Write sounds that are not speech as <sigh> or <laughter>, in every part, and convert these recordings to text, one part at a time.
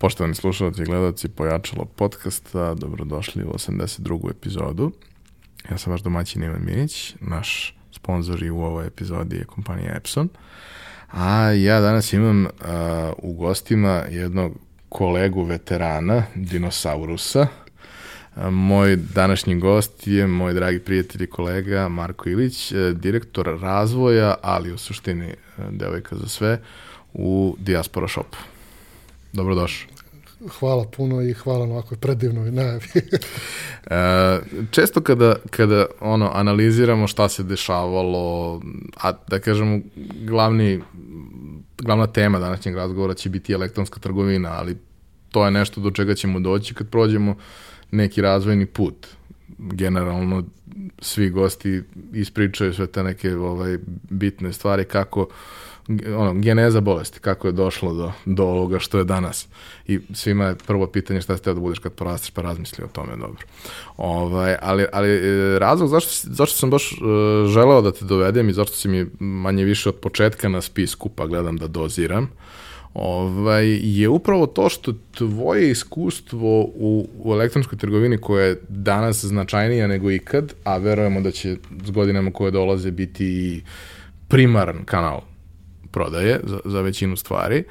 Poštovani slušalci i gledalci Pojačalo podcasta, dobrodošli u 82. epizodu. Ja sam vaš domaćin Ivan Minić, naš sponsor i u ovoj epizodi je kompanija Epson. A ja danas imam uh, u gostima jednog kolegu veterana, dinosaurusa. Uh, moj današnji gost je moj dragi prijatelj i kolega Marko Ilić, uh, direktor razvoja, ali u suštini uh, devojka za sve, u Diaspora Shopu. Dobrodošao. Hvala puno i hvala na ovakvoj predivnoj najavi. <laughs> e, često kada, kada ono analiziramo šta se dešavalo, a da kažemo glavni, glavna tema današnjeg razgovora će biti elektronska trgovina, ali to je nešto do čega ćemo doći kad prođemo neki razvojni put. Generalno svi gosti ispričaju sve te neke ovaj, bitne stvari kako uh, ono, geneza bolesti, kako je došlo do, do ovoga što je danas. I svima je prvo pitanje šta ste da budeš kad porasteš, pa razmisli o tome, dobro. Ovaj, ali, ali e, razlog zašto, zašto sam baš uh, želeo da te dovedem i zašto si mi manje više od početka na spisku, pa gledam da doziram, ovaj, je upravo to što tvoje iskustvo u, u elektronskoj trgovini koja je danas značajnija nego ikad, a verujemo da će s godinama koje dolaze biti i primaran kanal prodaje za, za većinu stvari.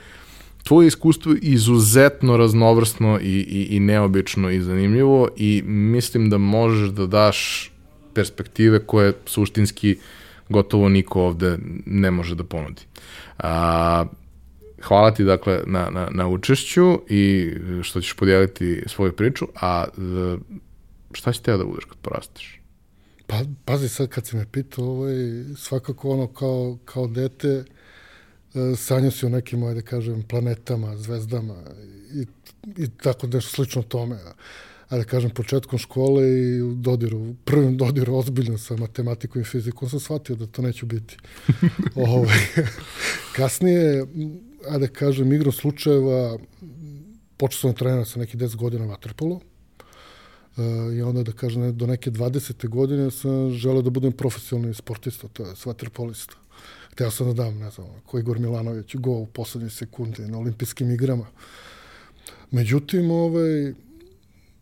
Tvoje iskustvo je izuzetno raznovrsno i, i, i neobično i zanimljivo i mislim da možeš da daš perspektive koje suštinski gotovo niko ovde ne može da ponudi. A, hvala ti dakle na, na, na učešću i što ćeš podijeliti svoju priču, a šta si teo da budeš kad porasteš? Pa, pazi sad kad si me pitao, ovaj, svakako ono kao, kao dete, E, sanjao si o nekim, ajde kažem, planetama, zvezdama i, i tako nešto slično tome. Ajde kažem, početkom škole i u dodiru, prvim dodiru ozbiljno sa matematikom i fizikom sam shvatio da to neću biti. Ovo, <laughs> ovaj, kasnije, ajde kažem, igrom slučajeva, počeo sam da trenera sa nekih 10 godina vaterpolo, uh, i onda da kažem do neke 20. godine sam želeo da budem profesionalni sportista, to je vaterpolista. Hteo sam da dam, ne znam, koji Igor Milanović go u poslednje sekunde na olimpijskim igrama. Međutim, ovaj,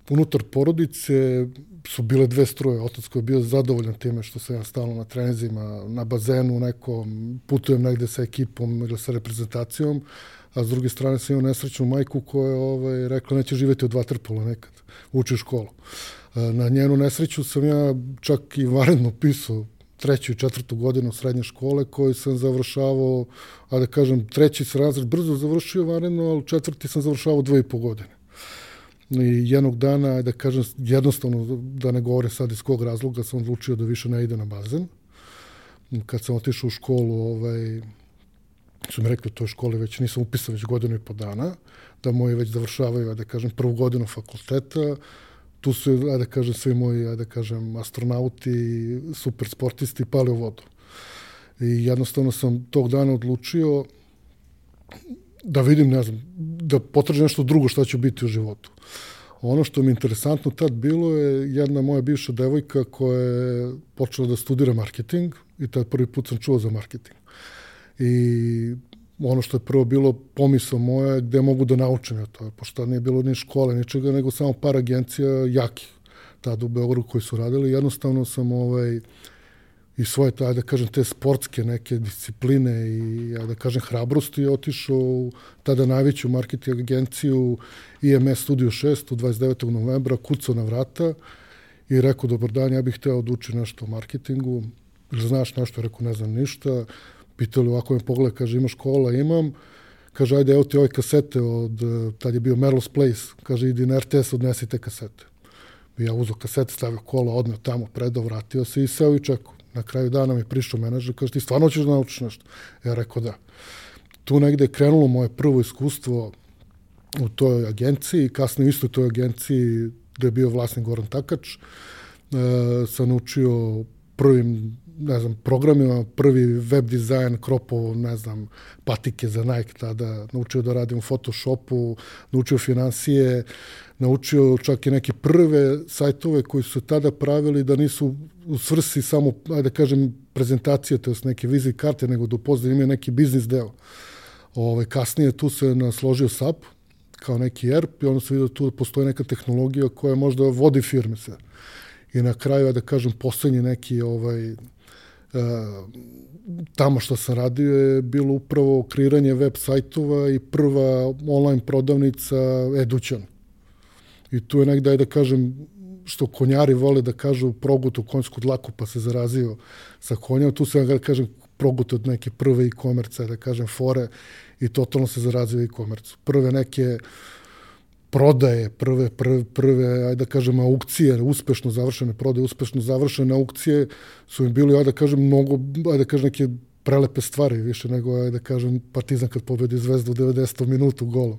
unutar porodice su bile dve struje. Otac koji je bio zadovoljan time što sam ja stalno na trenizima, na bazenu nekom, putujem negde sa ekipom ili sa reprezentacijom, a s druge strane sam imao nesrećnu majku koja je ovaj, rekla neće živeti od vaterpola nekad, uči u školu. Na njenu nesreću sam ja čak i varedno pisao treću i četvrtu godinu srednje škole koju sam završavao, a da kažem, treći se razred brzo završio vanredno, ali četvrti sam završavao dve i po godine. I jednog dana, da kažem, jednostavno, da ne govorim sad iz kog razloga, sam odlučio da više ne ide na bazen. Kad sam otišao u školu, ovaj, su mi rekli u toj školi već nisam upisan već godinu i po dana, da moji već završavaju, da kažem, prvu godinu fakulteta, tu su, ajde da kažem, svi moji, ajde da kažem, astronauti, super sportisti pali u vodu. I jednostavno sam tog dana odlučio da vidim, ne znam, da potražim nešto drugo šta će biti u životu. Ono što mi je interesantno tad bilo je jedna moja bivša devojka koja je počela da studira marketing i tad prvi put sam čuo za marketing. I ono što je prvo bilo pomisao moja gde mogu da naučim ja to, pošto nije bilo ni škole, ničega, nego samo par agencija jakih tada u Beogradu koji su radili. Jednostavno sam ovaj, i svoje, taj, da kažem, te sportske neke discipline i, ja da kažem, hrabrosti otišao u tada najveću marketing agenciju IMS Studio 6 u 29. novembra, kucao na vrata i rekao, dobar dan, ja bih hteo da učim nešto o marketingu, ili znaš nešto, rekao, ne znam ništa, pitali ovako me pogled, kaže ima škola, imam, kaže ajde evo ti ove kasete od, tad je bio Merlos Place, kaže idi na RTS odnesi te kasete. I ja uzo kasete, stavio kola, odneo tamo, predao, vratio se i seo i čekao. Na kraju dana mi prišao menadžer, kaže ti stvarno ćeš da naučiš nešto? Ja rekao da. Tu negde je krenulo moje prvo iskustvo u toj agenciji, kasnije u toj agenciji gde je bio vlasnik Goran Takač, e, sam naučio prvim ne znam, programima, prvi web dizajn, kropovo, ne znam, patike za Nike tada, naučio da radim u Photoshopu, naučio financije, naučio čak i neke prve sajtove koji su tada pravili da nisu u svrsi samo, ajde da kažem, prezentacije, to je neke vizit karte, nego da upoznaju imaju neki biznis deo. Ove, kasnije tu se nasložio SAP, kao neki ERP i onda sam vidio tu da postoji neka tehnologija koja možda vodi firme se. I na kraju, da kažem, poslednji neki ovaj, tamo što sam radio je bilo upravo kreiranje web sajtova i prva online prodavnica Edućan. I tu je negdje, da kažem, što konjari vole da kažu progut u konjsku dlaku pa se zarazio sa konjom, tu se, da kažem, progut od neke prve e-commerce, da kažem, fore i totalno se zarazio e-commerce. Prve neke prodaje, prve, prve, prve, ajde da kažem, aukcije, uspešno završene prodaje, uspešno završene aukcije su im bili, ajde da kažem, mnogo, ajde da kažem, neke prelepe stvari, više nego, ajde da kažem, Partizan kad pobedi Zvezdu u 90. minutu golom.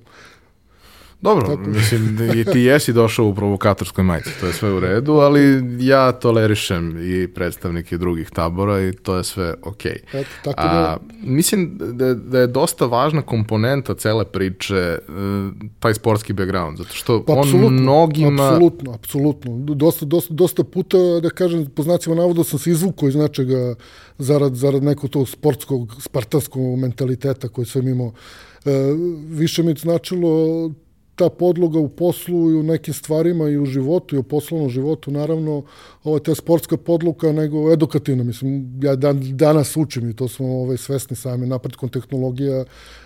Dobro, Tako. mislim, i ti jesi došao u provokatorskoj majici, to je sve u redu, ali ja tolerišem i predstavnike drugih tabora i to je sve okej. Okay. Eto, tako da... A, mislim da, da je dosta važna komponenta cele priče e, taj sportski background, zato što pa, on mnogima... Apsolutno, apsolutno. Dosta, dosta, dosta puta, da kažem, po znacima navoda sam se izvukao iz nečega zarad, zarad nekog tog sportskog, spartanskog mentaliteta koji sam imao. E, više mi značilo ta podloga u poslu i u nekim stvarima i u životu i u poslovnom životu, naravno, je ta sportska podluka, nego edukativna. Mislim, ja dan, danas učim i to smo ovaj, svesni sami napredkom tehnologija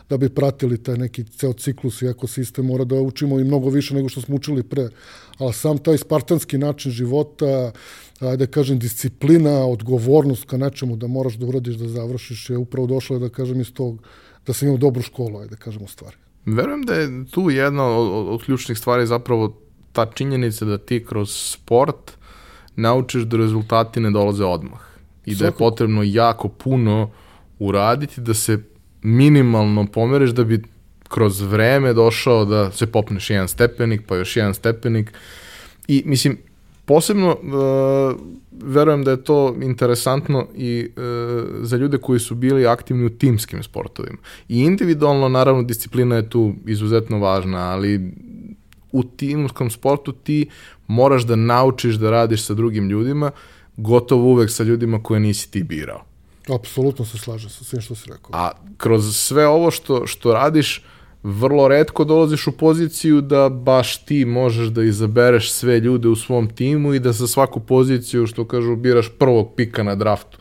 da bi pratili taj neki ceo ciklus i ekosistem, mora da učimo i mnogo više nego što smo učili pre. Ali sam taj spartanski način života, ajde da kažem, disciplina, odgovornost ka nečemu da moraš da uradiš, da završiš, je upravo došlo, da kažem, iz tog, da sam imao dobru školu, ajde da kažem, u stvari. Verujem da je tu jedna od, od ključnih stvari zapravo ta činjenica da ti kroz sport naučiš da rezultati ne dolaze odmah i da je potrebno jako puno uraditi da se minimalno pomereš da bi kroz vreme došao da se popneš jedan stepenik, pa još jedan stepenik. I mislim Posebno uh, verujem da je to interesantno i uh, za ljude koji su bili aktivni u timskim sportovima. I individualno, naravno, disciplina je tu izuzetno važna, ali u timskom sportu ti moraš da naučiš da radiš sa drugim ljudima, gotovo uvek sa ljudima koje nisi ti birao. Apsolutno se slažem sa svim što si rekao. A kroz sve ovo što, što radiš, vrlo redko dolaziš u poziciju da baš ti možeš da izabereš sve ljude u svom timu i da za svaku poziciju, što kažu, biraš prvog pika na draftu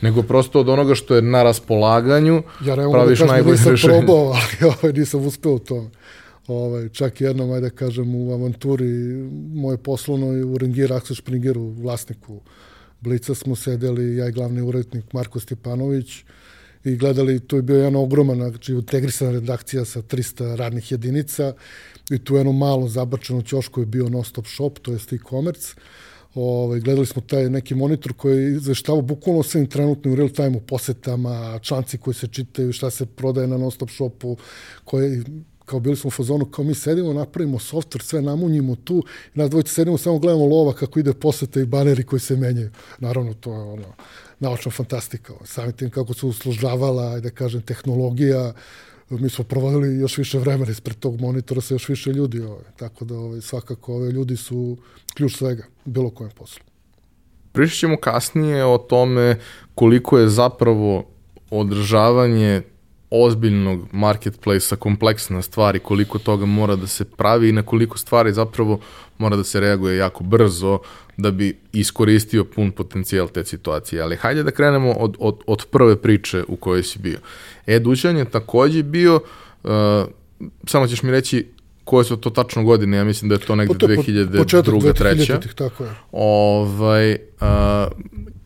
nego prosto od onoga što je na raspolaganju ja ne praviš da najbolje rešenje. Ja nisam probao, <laughs> ali ovaj, nisam uspeo u tome. Ovaj, čak jednom, ajde da kažem, u avanturi moje poslovno u Rengir Aksa Špringeru, vlasniku Blica smo sedeli, ja i glavni urednik Marko Stepanović, i gledali, to je bio jedan ogroman, znači integrisana redakcija sa 300 radnih jedinica i tu jedno malo zabačeno ćoško je bio non-stop shop, to je e-commerce. Ovaj, gledali smo taj neki monitor koji je izveštavao bukvalno svim trenutno u real time u posetama, članci koji se čitaju, šta se prodaje na non-stop shopu, koje kao bili smo u fazonu, kao mi sedimo, napravimo software, sve namunjimo tu, i nas dvojice sedimo, samo gledamo lova kako ide posete i baneri koji se menjaju. Naravno, to je ono, naučna fantastika. Samim tim kako se uslužavala, da kažem, tehnologija, mi smo provodili još više vremena ispred tog monitora sa još više ljudi. Ovaj. Tako da ovaj, svakako ove ljudi su ključ svega, bilo kojem poslu. Pričat ćemo kasnije o tome koliko je zapravo održavanje ozbiljnog marketplace-a kompleksna stvar i koliko toga mora da se pravi i na koliko stvari zapravo mora da se reaguje jako brzo da bi iskoristio pun potencijal te situacije. Ali hajde da krenemo od, od, od prve priče u kojoj si bio. E-dućan je takođe bio, uh, samo ćeš mi reći koje su to tačno godine, ja mislim da je to negde pa to 2002. Početak 2000 tako je. Ovaj, uh,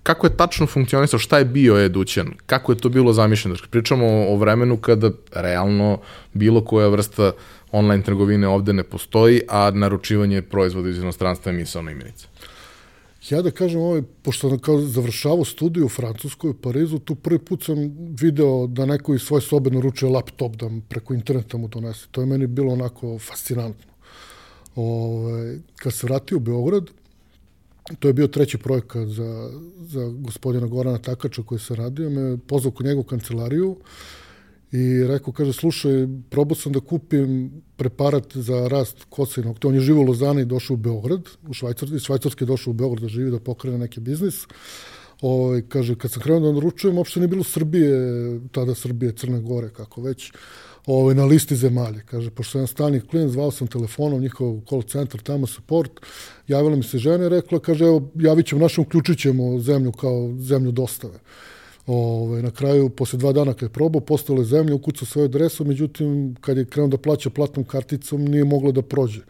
kako je tačno funkcionisao, šta je bio Edućan, kako je to bilo zamišljeno. Znači, pričamo o, o vremenu kada realno bilo koja vrsta online trgovine ovde ne postoji, a naručivanje proizvoda iz inostranstva je misalna imenica. Ja da kažem, ovaj, pošto sam kao završavao studiju u Francuskoj, u Parizu, tu prvi put sam video da neko iz svoje sobe naručuje laptop da preko interneta mu donese. To je meni bilo onako fascinantno. Ove, kad se vratio u Beograd, to je bio treći projekat za, za gospodina Gorana Takača koji se radio, me pozvao kod njegovu kancelariju i rekao, kaže, slušaj, probao sam da kupim preparat za rast kose i nokte. On je živo u Lozani i došao u Beograd, u Švajcarski, iz Švajcarske došao u Beograd da živi, da pokrene neki biznis. ovaj, kaže, kad sam krenuo da naručujem, uopšte nije bilo Srbije, tada Srbije, Crne Gore, kako već, ovaj, na listi zemalje. Kaže, pošto sam stalni klijent, zvao sam telefonom, njihov call center, tamo support, javila mi se žena i rekla, kaže, evo, javit ćemo našem, uključit ćemo zemlju kao zemlju dostave. Ove, na kraju, posle dva dana kad je probao, postale zemlje, ukucao svoju adresu, međutim, kad je krenuo da plaća platnom karticom, nije moglo da prođe.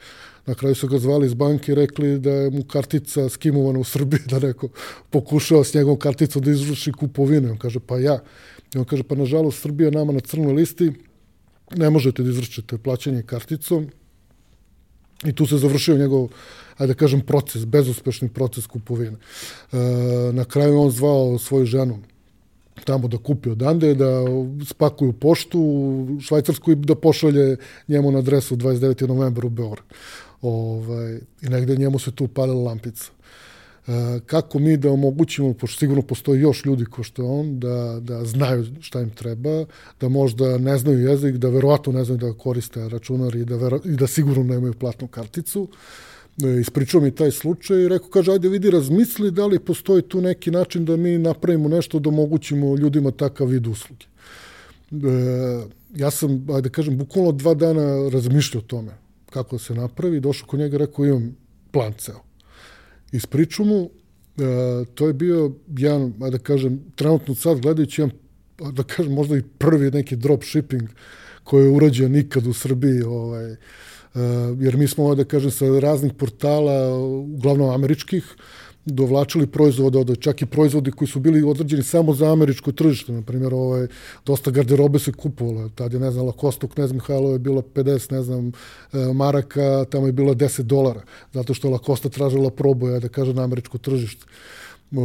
Na kraju su ga zvali iz banke i rekli da je mu kartica skimovana u Srbiji, <laughs> da neko pokušava s njegovom karticom da izvrši kupovinu. On kaže, pa ja. I on kaže, pa nažalost, Srbija nama na crnoj listi, ne možete da izvršite plaćanje karticom. I tu se završio njegov, ajde da kažem, proces, bezuspešni proces kupovine. E, na kraju on zvao svoju ženu, tamo da kupi odande, da spakuju poštu u Švajcarsku i da pošalje njemu na adresu 29. novembra u Beograd. Ovaj, I negde njemu se tu upalila lampica. E, kako mi da omogućimo, pošto sigurno postoji još ljudi ko što on, da, da znaju šta im treba, da možda ne znaju jezik, da verovatno ne znaju da koriste računar i da, vero, i da sigurno nemaju platnu karticu. Ispričao mi taj slučaj i rekao, kaže, ajde vidi, razmisli da li postoji tu neki način da mi napravimo nešto da omogućimo ljudima takav vid usluge. E, ja sam, ajde kažem, bukvalno dva dana razmišljao o tome kako da se napravi, došao kod njega rekao imam plan ceo. Ispriču mu, e, to je bio jedan, da kažem, trenutno sad gledajući jedan, da kažem, možda i prvi neki drop shipping koji je urađen nikad u Srbiji, ovaj, jer mi smo, da kažem, sa raznih portala, uglavnom američkih, dovlačili proizvode, od, čak i proizvodi koji su bili određeni samo za američko tržište, na primjer, ovaj, dosta garderobe se kupovalo, tad je, ne znam, Lacoste Knez Mihajlo je bilo 50, ne znam, e, maraka, tamo je bilo 10 dolara, zato što Lacoste tražila proboja, da kaže, na američko tržište. E,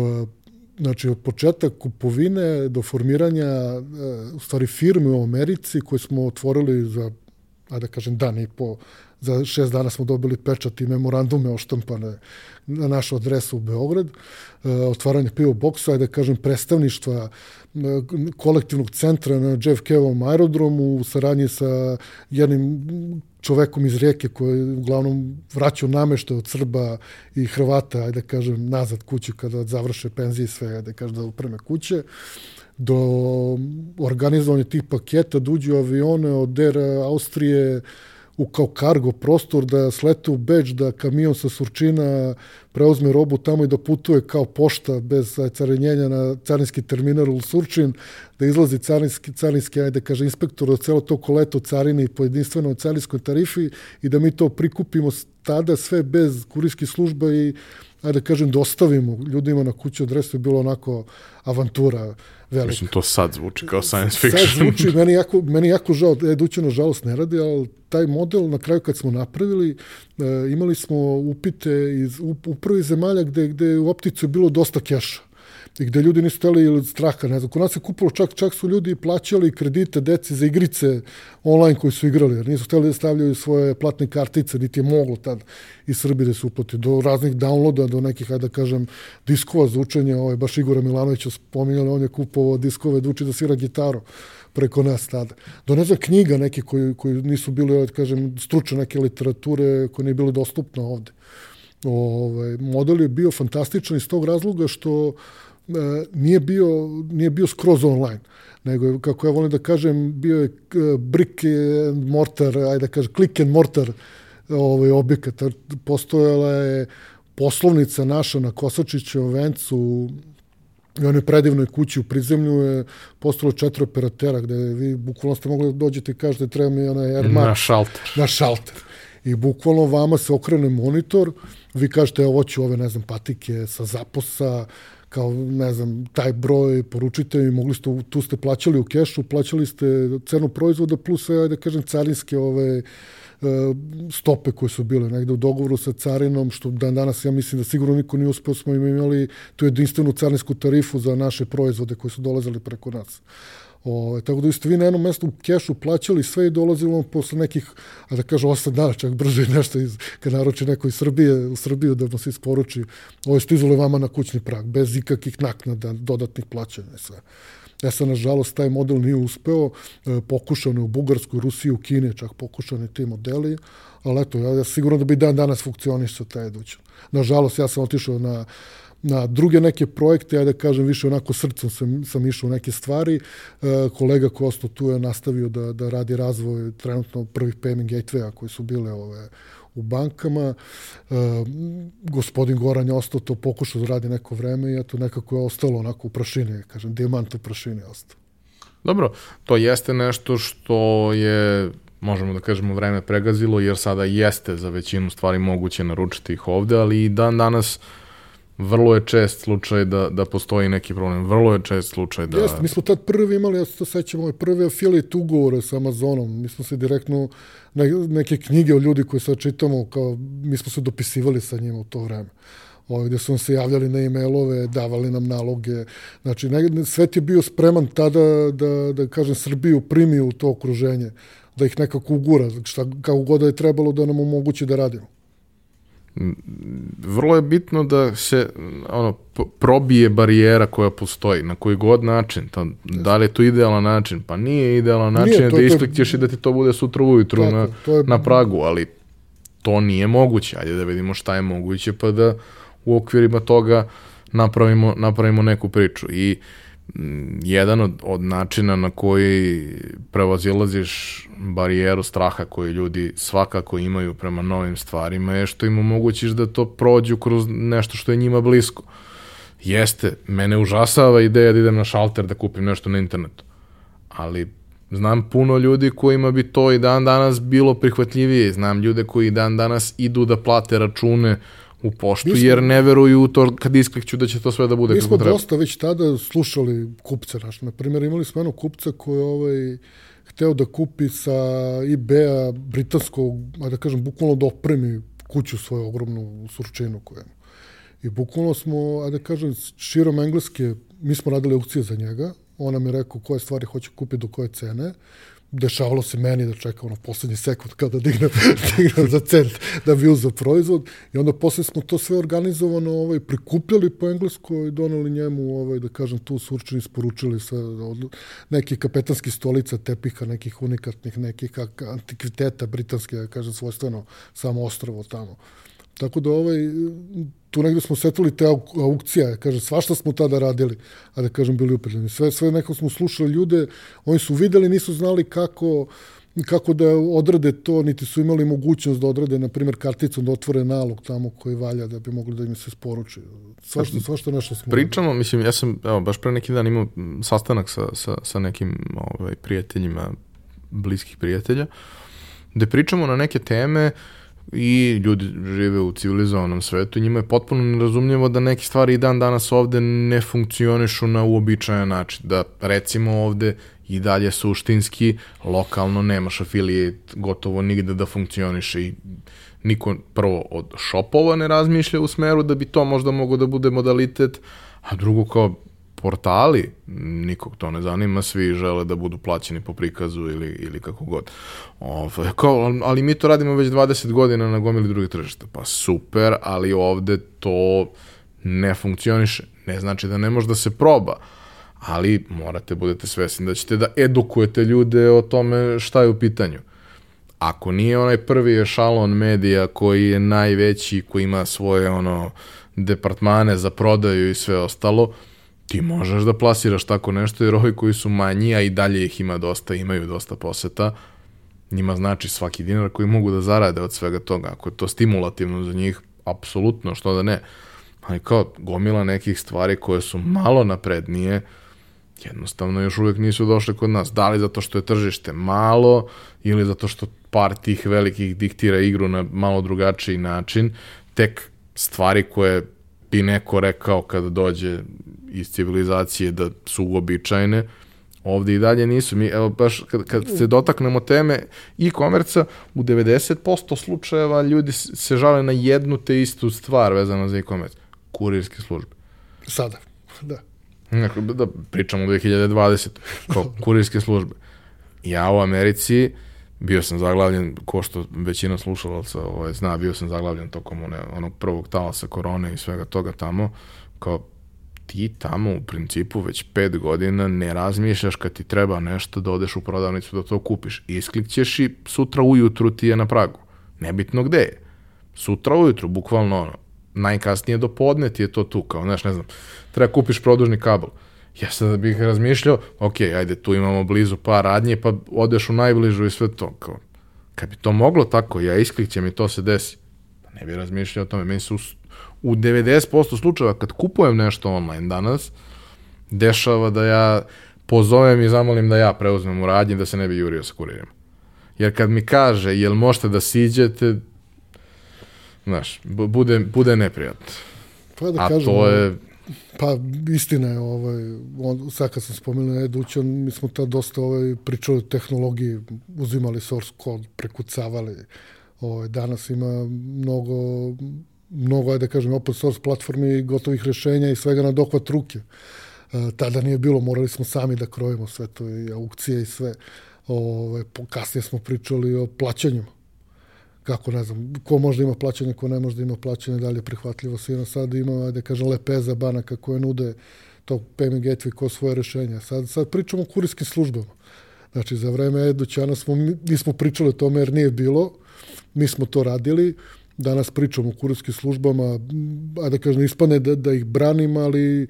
znači, od početka kupovine do formiranja, u stvari, firme u Americi koje smo otvorili za, da kažem, dan i po, za šest dana smo dobili pečat i memorandume oštampane na našu adresu u Beograd, e, otvaranje PO boksa, da kažem predstavništva e, kolektivnog centra na JFK-ovom aerodromu u saradnji sa jednim čovekom iz rijeke koji je uglavnom vraćao namešte od Srba i Hrvata, ajde da kažem, nazad kući kada završe penzije sve, ajde da kažem, da upreme kuće do organizovanja tih paketa, da uđu avione od Air Austrije, u kao kargo prostor, da slete u Beč, da kamion sa Surčina preuzme robu tamo i da putuje kao pošta bez carinjenja na carinski terminal u Surčin, da izlazi carinski, carinski ajde da kaže, inspektor da celo to koleto carini po jedinstvenoj carinskoj tarifi i da mi to prikupimo tada sve bez kurijskih služba i ajde da kažem, dostavimo ljudima na kuću adresu je bilo onako avantura velika. Mislim, to sad zvuči kao science fiction. Sad zvuči, <laughs> meni jako, meni jako žao, Eduće nažalost ne radi, ali taj model na kraju kad smo napravili, e, imali smo upite iz upravo iz zemalja gde, gde u opticu je bilo dosta keša i gde ljudi nisu teli ili straha, ne znam. Kod nas se kupilo, čak, čak su ljudi plaćali kredite deci za igrice online koji su igrali, jer nisu hteli da stavljaju svoje platne kartice, niti je moglo tad iz Srbije da se uplati, do raznih downloada, do nekih, ajde da kažem, diskova za učenje, ovaj, baš Igora Milanovića spominjali, on je kupovao diskove da uči da svira gitaru preko nas tada. Do ne znam knjiga neke koji, koji nisu bili, da kažem, stručne neke literature koje nije bile dostupne ovde. Ovaj, model je bio fantastičan iz tog razloga što e, nije bio, nije bio skroz online nego je, kako ja volim da kažem, bio je e, brick and mortar, ajde da kažem, click and mortar ovaj, objekat. Postojala je poslovnica naša na Kosačićevom vencu i onoj predivnoj kući u prizemlju je postalo četiri operatera gde vi bukvalno ste mogli da dođete i kažete treba mi onaj Airmark. Na šalter. Na šalter. I bukvalno vama se okrene monitor, vi kažete ovo ću ove, ne znam, patike sa zaposa, kao, ne znam, taj broj, poručite mi, mogli ste, tu ste plaćali u kešu, plaćali ste cenu proizvoda plus, ajde da kažem, carinske ove, E, stope koje su bile negde u dogovoru sa carinom, što dan danas ja mislim da sigurno niko nije uspeo, smo imali tu jedinstvenu carinsku tarifu za naše proizvode koji su dolazili preko nas. O, tako da ste vi na jednom mestu u kešu plaćali sve i dolazilo posle nekih, a da kažem, 8 dana, čak brže nešto, iz, kad naroči neko iz Srbije, u Srbiju da vam se isporuči, ovo je stizalo vama na kućni prag, bez ikakih naknada, dodatnih plaćanja i sve. Ja sam, nažalost, taj model nije uspeo, e, pokušano je u Bugarskoj, Rusiji, u Kine, čak pokušani ti modeli, ali eto, ja, ja sigurno da bi dan danas funkcionisao taj edućan. Nažalost, ja sam otišao na na druge neke projekte, ja da kažem više onako srcem sam, sam išao u neke stvari. E, kolega ko ostao tu je nastavio da, da radi razvoj trenutno prvih payment gateway-a koji su bile ove u bankama. E, gospodin Goran je ostao to, pokušao da radi neko vreme i eto nekako je ostalo onako u prašini, kažem, dijamant u prašini je ostao. Dobro, to jeste nešto što je možemo da kažemo vreme pregazilo, jer sada jeste za većinu stvari moguće naručiti ih ovde, ali i dan danas vrlo je čest slučaj da, da postoji neki problem. Vrlo je čest slučaj da... Jeste, mi smo tad prvi imali, ja se sećam, ovaj prvi affiliate ugovore sa Amazonom. Mi smo se direktno, ne, neke knjige o ljudi koje sad čitamo, kao, mi smo se dopisivali sa njima u to vreme. Ovaj, gde su nam se javljali na e-mailove, davali nam naloge. Znači, ne, svet je bio spreman tada da, da kažem, Srbiju primi u to okruženje da ih nekako ugura, šta, kako god da je trebalo da nam omogući da radimo. Vrlo je bitno da se ono, probije barijera koja postoji, na koji god način. To, da li je to idealan način? Pa nije idealan način nije, to, da isklikćeš i da ti to bude sutra ujutru tako, na, je... na pragu, ali to nije moguće. Ajde da vidimo šta je moguće, pa da u okvirima toga napravimo, napravimo neku priču. I uh, jedan od, od načina na koji prevazilaziš barijeru straha koju ljudi svakako imaju prema novim stvarima je što im omogućiš da to prođu kroz nešto što je njima blisko. Jeste, mene užasava ideja da idem na šalter da kupim nešto na internetu, ali znam puno ljudi kojima bi to i dan danas bilo prihvatljivije, znam ljude koji dan danas idu da plate račune uh, u poštu, smo, jer ne veruju u to kad isklikću da će to sve da bude kako treba. Mi smo dosta već tada slušali kupce naš. Na primjer, imali smo jednog kupca koji ovaj, hteo da kupi sa eBay-a britanskog, da kažem, bukvalno da opremi kuću svoju ogromnu surčinu koju I bukvalno smo, da kažem, širom engleske, mi smo radili aukcije za njega, on nam je rekao koje stvari hoće kupiti do koje cene, dešavalo se meni da čekam ono poslednji sekund kada dignem, <laughs> dignem za cent da bi uzao proizvod i onda posle smo to sve organizovano ovaj, prikupljali po engleskoj i donali njemu ovaj, da kažem tu surčini isporučili sa od, nekih kapetanskih stolica, tepiha, nekih unikatnih, nekih antikviteta britanske, da kažem svojstveno samo ostrovo tamo. Tako da ovaj, tu negde smo setili te aukcije, kaže, svašta smo tada radili, a da kažem bili upredljeni. Sve, sve neko smo slušali ljude, oni su videli, nisu znali kako, kako da odrade to, niti su imali mogućnost da odrade, na primjer, karticom da otvore nalog tamo koji valja da bi mogli da im se sporuči. Svašta, svašta nešto smo... Pričamo, mislim, ja sam, evo, baš pre neki dan imao sastanak sa, sa, sa nekim ovaj, prijateljima, bliskih prijatelja, gde pričamo na neke teme uh, i ljudi žive u civilizovanom svetu i njima je potpuno nerazumljivo da neke stvari i dan danas ovde ne funkcionišu na uobičajan način. Da recimo ovde i dalje suštinski lokalno nemaš afilijet gotovo nigde da funkcioniše i niko prvo od šopova ne razmišlja u smeru da bi to možda mogo da bude modalitet, a drugo kao portali, nikog to ne zanima, svi žele da budu plaćeni po prikazu ili, ili kako god. Ove, kao, ali mi to radimo već 20 godina na gomili drugih tržišta. Pa super, ali ovde to ne funkcioniše. Ne znači da ne može da se proba, ali morate budete svesni da ćete da edukujete ljude o tome šta je u pitanju. Ako nije onaj prvi ešalon medija koji je najveći, koji ima svoje ono departmane za prodaju i sve ostalo, ti možeš da plasiraš tako nešto, jer ovi koji su manji, a i dalje ih ima dosta, imaju dosta poseta, njima znači svaki dinar koji mogu da zarade od svega toga. Ako je to stimulativno za njih, apsolutno, što da ne. Ali kao gomila nekih stvari koje su malo naprednije, jednostavno još uvek nisu došle kod nas. Da li zato što je tržište malo ili zato što par tih velikih diktira igru na malo drugačiji način, tek stvari koje bi neko rekao kada dođe iz civilizacije da su uobičajene, ovde i dalje nisu. Mi, evo, baš kad, kad se dotaknemo teme e-komerca, u 90% slučajeva ljudi se žale na jednu te istu stvar vezano za e-komerc. Kurirske službe. Sada, <laughs> da. Da, pričamo o 2020. Kao <laughs> kurirske službe. Ja u Americi bio sam zaglavljen, ko što većina slušalaca ovaj, zna, bio sam zaglavljen tokom one, onog prvog talasa korone i svega toga tamo, kao ti tamo u principu već pet godina ne razmišljaš kad ti treba nešto da odeš u prodavnicu da to kupiš. Isklikćeš i sutra ujutru ti je na pragu. Nebitno gde je. Sutra ujutru, bukvalno ono, najkasnije do podne ti je to tu, kao, znaš, ne znam, treba kupiš produžni kabel. Ja sad bih razmišljao, ok, ajde, tu imamo blizu par radnje, pa odeš u najbližu i sve to, kao, kad bi to moglo tako, ja isklikćem i to se desi, pa ne bih razmišljao o tome, meni se u, u 90% slučajeva kad kupujem nešto online danas, dešava da ja pozovem i zamolim da ja preuzmem u radnji da se ne bi jurio sa kuririma. Jer kad mi kaže, jel možete da siđete, znaš, bude, bude neprijatno. Pa da A kažem, to je, Pa istina je, ovaj, on, sad kad sam spomenuo Edućan, mi smo tad dosta ovaj, pričali o tehnologiji, uzimali source code, prekucavali. Ovaj, danas ima mnogo, mnogo, ajde da kažem, open source platformi, gotovih rešenja i svega na dohvat ruke. E, tada nije bilo, morali smo sami da krojimo sve to i aukcije i sve. Ovaj, kasnije smo pričali o plaćanjima kako ne znam, ko možda ima plaćanje, ko ne možda ima plaćanje, da li je prihvatljivo svima. Sad ima, da kažem, lepeza banaka koje nude to payment gateway ko svoje rešenja. Sad, sad pričamo o kurijskim službama. Znači, za vreme Edućana smo, nismo pričali o tome jer nije bilo, mi smo to radili, danas pričamo o kurijskim službama, a da kažem, ispane da, da ih branim, ali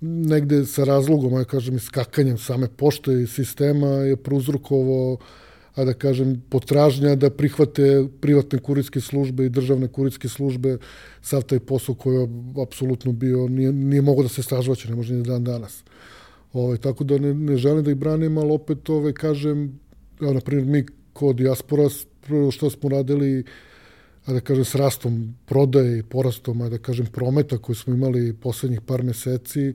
negde sa razlogom, ja kažem, iskakanjem same pošte i sistema je prouzrokovo a da kažem, potražnja da prihvate privatne kurirske službe i državne kurirske službe sav taj posao koji je apsolutno bio, nije, nije mogo da se stražvaće, ne može ni dan danas. Ove, ovaj, tako da ne, ne želim da ih branim, ali opet ove, ovaj, kažem, evo, na primjer, mi kod diaspora, prvo što smo radili, a da kažem, s rastom prodaje i porastom, a da kažem, prometa koji smo imali poslednjih par meseci,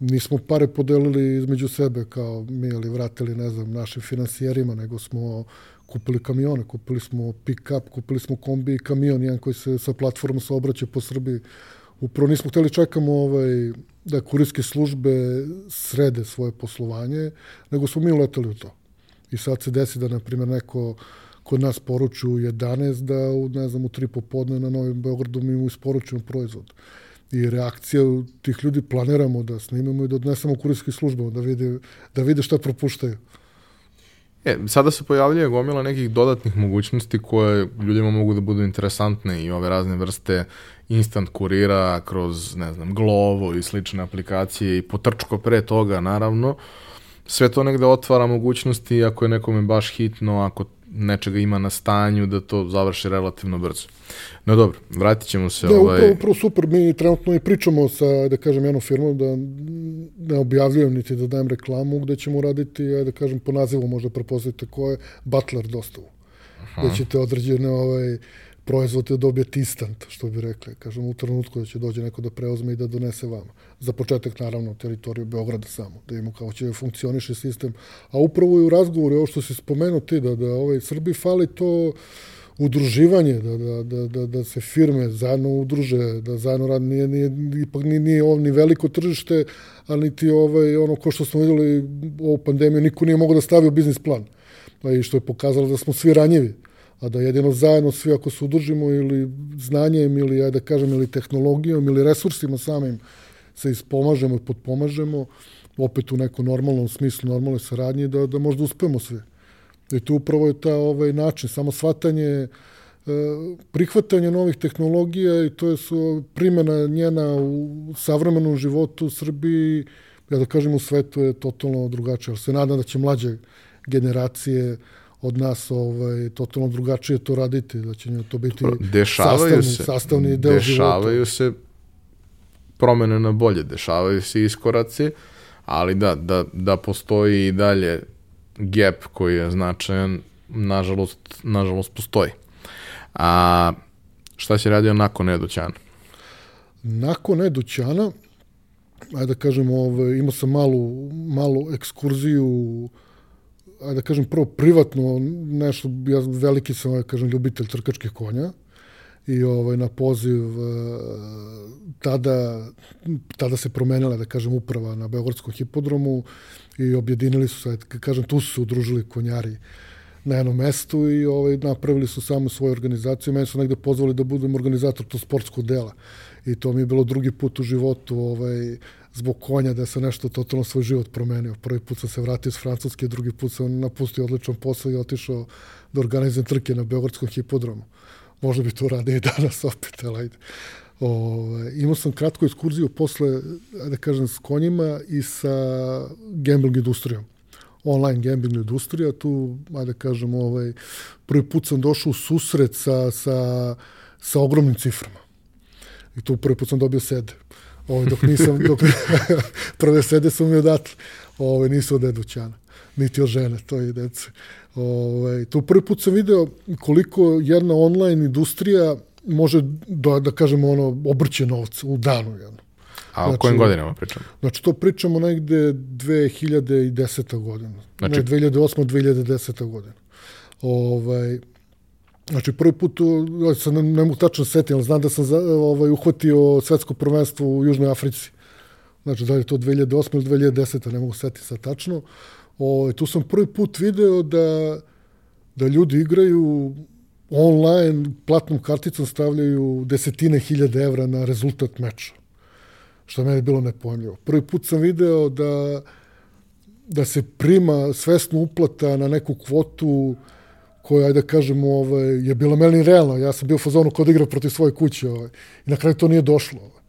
nismo pare podelili između sebe kao mi ili vratili, ne znam, našim finansijerima, nego smo kupili kamione, kupili smo pick-up, kupili smo kombi i kamion, jedan koji se sa platformom saobraća po Srbiji. Upravo nismo hteli čekamo ovaj, da kurijske službe srede svoje poslovanje, nego smo mi uleteli u to. I sad se desi da, na primjer, neko kod nas poruču 11, da u, ne znam, u 3 popodne na Novim Beogradu mi mu isporučujemo proizvod i reakcija tih ljudi planiramo da snimamo i da odnesemo kurijskih službama, da vide, da vide šta propuštaju. E, sada se pojavljuje gomila nekih dodatnih mogućnosti koje ljudima mogu da budu interesantne i ove razne vrste instant kurira kroz, ne znam, Glovo i slične aplikacije i potrčko pre toga, naravno. Sve to negde otvara mogućnosti ako je nekome baš hitno, ako nečega ima na stanju, da to završi relativno brzo. No dobro, vratit ćemo se. Da, ovaj... upravo, upravo super, mi trenutno i pričamo sa, da kažem, jednom firmom, da ne objavljujem niti da dajem reklamu, gde ćemo raditi, da kažem, po nazivu možda prepoznate ko je, Butler dostavu. Aha. Gde ćete određene ovaj, proizvod da dobijete instant, što bi rekli. Kažem, u trenutku da će dođe neko da preozme i da donese vama. Za početak, naravno, teritoriju Beograda samo, da imamo kako će funkcioniše sistem. A upravo i u razgovoru, ovo što si spomenuo ti, da, da ovaj, Srbiji fali to udruživanje, da, da, da, da, da se firme zajedno udruže, da zajedno rad nije, nije, ipak nije, nije ovo ni veliko tržište, ali niti ovaj, ono ko što smo videli ovu pandemiju, niko nije mogao da stavi biznis plan. Pa I što je pokazalo da smo svi ranjivi a da jedino zajedno svi ako se udružimo ili znanjem ili, ja da kažem, ili tehnologijom ili resursima samim se ispomažemo i potpomažemo, opet u nekom normalnom smislu, normalnoj saradnji, da, da možda uspemo svi. I tu upravo je ta ovaj način, samo shvatanje, e, prihvatanje novih tehnologija i to je su primjena njena u savremenom životu u Srbiji, ja da kažem u svetu je totalno drugačije, ali se nadam da će mlađe generacije od nas ovaj, totalno drugačije to raditi, da će to biti dešavaju sastavni, se, sastavni deo dešavaju života. se promene na bolje, dešavaju se iskoraci, ali da, da, da postoji i dalje gap koji je značajan, nažalost, nažalost postoji. A šta si radio nakon Edućana? Nakon Edućana, ajde da kažem, ovaj, imao sam malu, malu ekskurziju da kažem, prvo privatno nešto, ja veliki sam, da kažem, ljubitelj trkačkih konja i ovaj, na poziv eh, tada, tada se promenila, da kažem, uprava na Beogradskom hipodromu i objedinili su se, kažem, tu su se udružili konjari na jednom mestu i ovaj, napravili su samo svoju organizaciju. Mene su negde pozvali da budem organizator to sportskog dela. I to mi je bilo drugi put u životu ovaj, zbog konja da se nešto totalno svoj život promenio. Prvi put sam se vratio iz Francuske, drugi put sam napustio odličan posao i otišao da organizujem trke na Beogradskom hipodromu. Možda bi to radio i danas opet, ali ajde. Ove, imao sam kratku ekskurziju posle, da kažem, s konjima i sa gambling industrijom online gambling industrija, tu, ajde kažem, ovaj, prvi put sam došao u susret sa, sa, sa ogromnim ciframa. I tu prvi put sam dobio sede. Ovaj, dok nisam, dok, <laughs> prve sede su mi odatle. Ovaj, nisu od Edućana, niti od žene, to je dece. Ovaj, tu prvi put sam video koliko jedna online industrija može da, da kažemo ono, obrće novca u danu jedno. A znači, o kojim godinama pričamo? Znači, to pričamo negde 2010. godina. Znači, ne, 2008. 2010. godina. Ovaj, Znači, prvi put, ja se ne, ne mogu tačno setiti, ali znam da sam za, ovaj, uhvatio svetsko prvenstvo u Južnoj Africi. Znači, da je to 2008. ili 2010. ne mogu setiti sad tačno. Ovaj, tu sam prvi put video da, da ljudi igraju online, platnom karticom stavljaju desetine hiljade evra na rezultat meča što meni je bilo nepojmljivo. Prvi put sam video da, da se prima svesno uplata na neku kvotu koja, ajde da ovaj, je bila meni realna. Ja sam bio u fazonu kod igra protiv svoje kuće. Ovaj. I na kraju to nije došlo. Ovaj.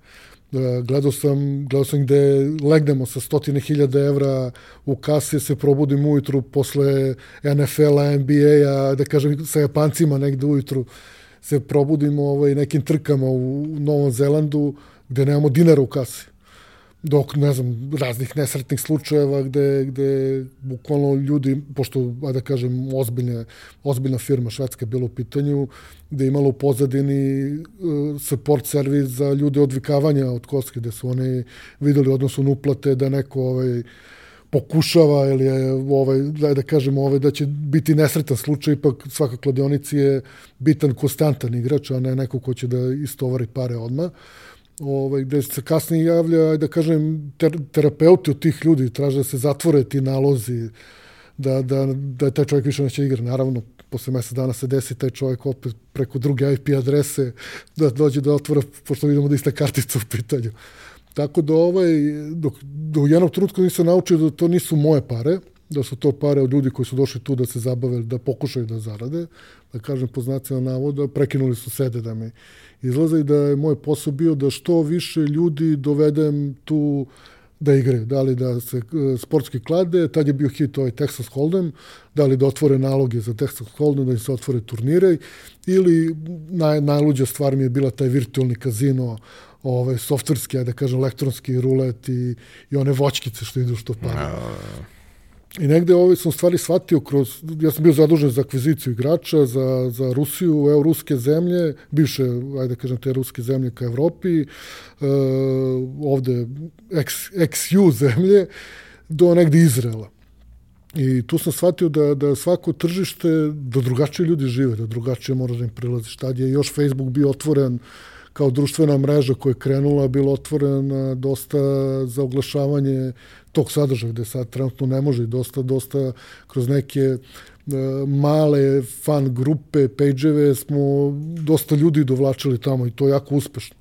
Da, gledao sam, gledao sam gde legnemo sa stotine hiljada evra u kasi, se probudim ujutru posle NFL-a, NBA-a, da kažem sa Japancima negde ujutru se probudimo ovaj, nekim trkama u Novom Zelandu, gde nemamo dinara u kasi. Dok, ne znam, raznih nesretnih slučajeva gde, gde bukvalno ljudi, pošto, da kažem, ozbiljne, ozbiljna firma švedska bila u pitanju, gde je imalo u pozadini uh, support servis za ljude odvikavanja od koske, gde su oni videli odnosno uplate da neko ovaj, pokušava ili je ovaj da da kažemo ovaj da će biti nesretan slučaj ipak svaka kladionici je bitan konstantan igrač a ne neko ko će da istovari pare odmah ovaj, gde se kasnije javlja, da kažem, ter, terapeuti od tih ljudi, traže da se zatvore ti nalozi, da, da, da taj čovjek više neće igra. Naravno, posle mesec dana se desi taj čovjek opet preko druge IP adrese da dođe da otvora, pošto vidimo da ista kartica u pitanju. Tako da ovaj, dok, do jednog trenutka nisam naučio da to nisu moje pare, da su to pare od ljudi koji su došli tu da se zabave, da pokušaju da zarade, da kažem po znacima navoda, prekinuli su sede da mi izlaze i da je moj posao bio da što više ljudi dovedem tu da igraju, da li da se e, sportski klade, tad je bio hit ovaj Texas Hold'em, da li da otvore naloge za Texas Hold'em, da im se otvore turnire, ili naj, najluđa stvar mi je bila taj virtualni kazino, ovaj, softverski, da kažem, elektronski rulet i, i one voćkice što idu što para. I negde ovaj sam stvari shvatio kroz, ja sam bio zadužen za akviziciju igrača, za, za Rusiju, evo ruske zemlje, bivše, ajde kažem, te ruske zemlje ka Evropi, e, ovde ex, ex-U zemlje, do negde Izrela. I tu sam shvatio da, da svako tržište, da drugačije ljudi žive, da drugačije mora da im prilaziš. Tad je još Facebook bio otvoren kao društvena mreža koja je krenula, bilo otvorena dosta za oglašavanje tog sadržaja, gde sad trenutno ne može, dosta, dosta kroz neke e, male fan grupe, page-eve smo dosta ljudi dovlačili tamo i to jako uspešno.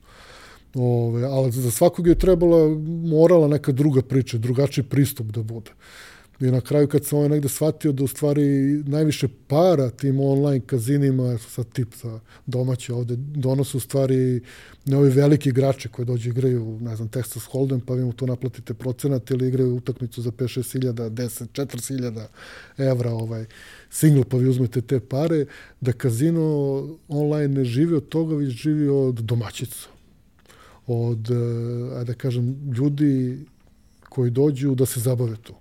Ove, ali za svakog je trebala, morala neka druga priča, drugačiji pristup da bude. I na kraju kad sam ovaj negde shvatio da u stvari najviše para tim online kazinima, sa tip sa domaće ovde, donose u stvari ne ovi veliki igrači koji dođu igraju, ne znam, Texas Hold'em, pa vi mu to naplatite procenat ili igraju utakmicu za 5-6 hiljada, 10, 4 hiljada evra ovaj, single, pa vi uzmete te pare, da kazino online ne živi od toga, već živi od domaćica. Od, eh, da kažem, ljudi koji dođu da se zabave tu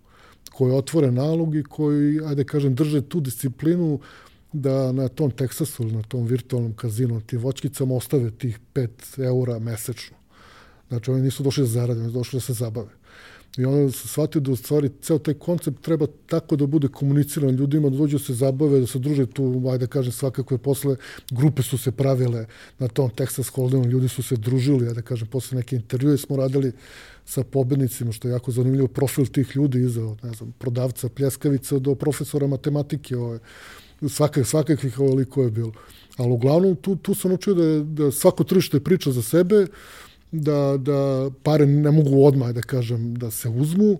koji otvore nalog i koji, ajde kažem, drže tu disciplinu da na tom Teksasu ili na tom virtualnom kazinu, tim vočkicama ostave tih 5 eura mesečno. Znači, oni nisu došli da zarade, oni su došli da se zabave. I onda se shvatio da u stvari ceo taj koncept treba tako da bude komuniciran ljudima, da dođu da se zabave, da se druže tu, ajde kažem, svakako je posle grupe su se pravile na tom Texas Hold'emu, ljudi su se družili, ajde kažem, posle neke intervjue smo radili sa pobednicima, što je jako zanimljivo, profil tih ljudi iza, ne znam, prodavca pljeskavica do profesora matematike, ove, svakak, svakakvih ovoliko je bilo. Ali uglavnom tu, tu sam učio da, da svako tržište priča za sebe, da, da pare ne mogu odmah, da kažem, da se uzmu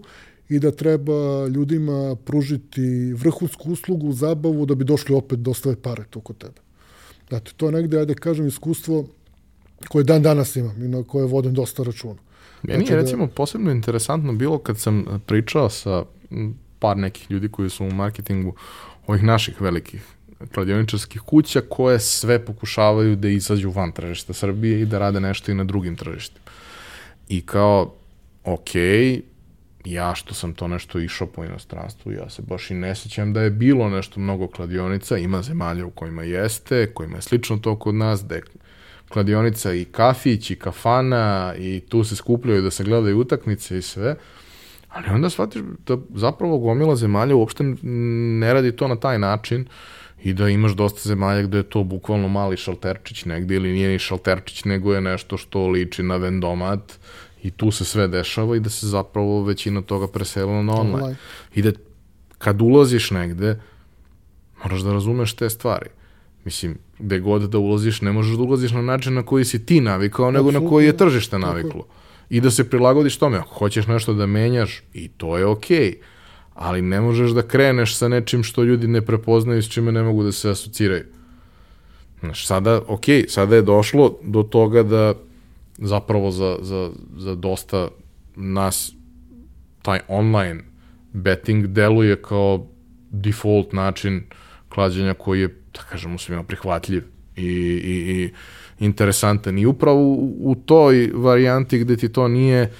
i da treba ljudima pružiti vrhunsku uslugu, zabavu, da bi došli opet da ostave pare to kod tebe. Znate, to je negde, ajde kažem, iskustvo koje dan danas imam i na koje vodim dosta računa. Meni znači je da... recimo posebno interesantno bilo kad sam pričao sa par nekih ljudi koji su u marketingu ovih naših velikih kladioničarskih kuća koje sve pokušavaju da izađu van tržišta Srbije i da rade nešto i na drugim tržištima. I kao, ok, ja što sam to nešto išao po inostranstvu, ja se baš i ne sećam da je bilo nešto mnogo kladionica, ima zemalja u kojima jeste, kojima je slično to kod nas, da je kladionica i kafić i kafana i tu se skupljaju da se gledaju utakmice i sve, ali onda shvatiš da zapravo gomila zemalja uopšte ne radi to na taj način i da imaš dosta zemalja gde je to bukvalno mali šalterčić negde ili nije ni šalterčić nego je nešto što liči na vendomat i tu se sve dešava i da se zapravo većina toga preselila na online. online. I da kad ulaziš negde, moraš da razumeš te stvari. Mislim, gde god da ulaziš, ne možeš da ulaziš na način na koji si ti navikao, nego na koji je tržište naviklo. I da se prilagodiš tome. Ako hoćeš nešto da menjaš, i to je okej. Okay. Ali ne možeš da kreneš sa nečim što ljudi ne prepoznaju, s čime ne mogu da se asociraju. Znaš, sada, ok, sada je došlo do toga da zapravo za, za, za dosta nas taj online betting deluje kao default način klađenja koji je, da kažemo, svima prihvatljiv i, i, i interesantan. I upravo u, u toj varijanti gde ti to nije,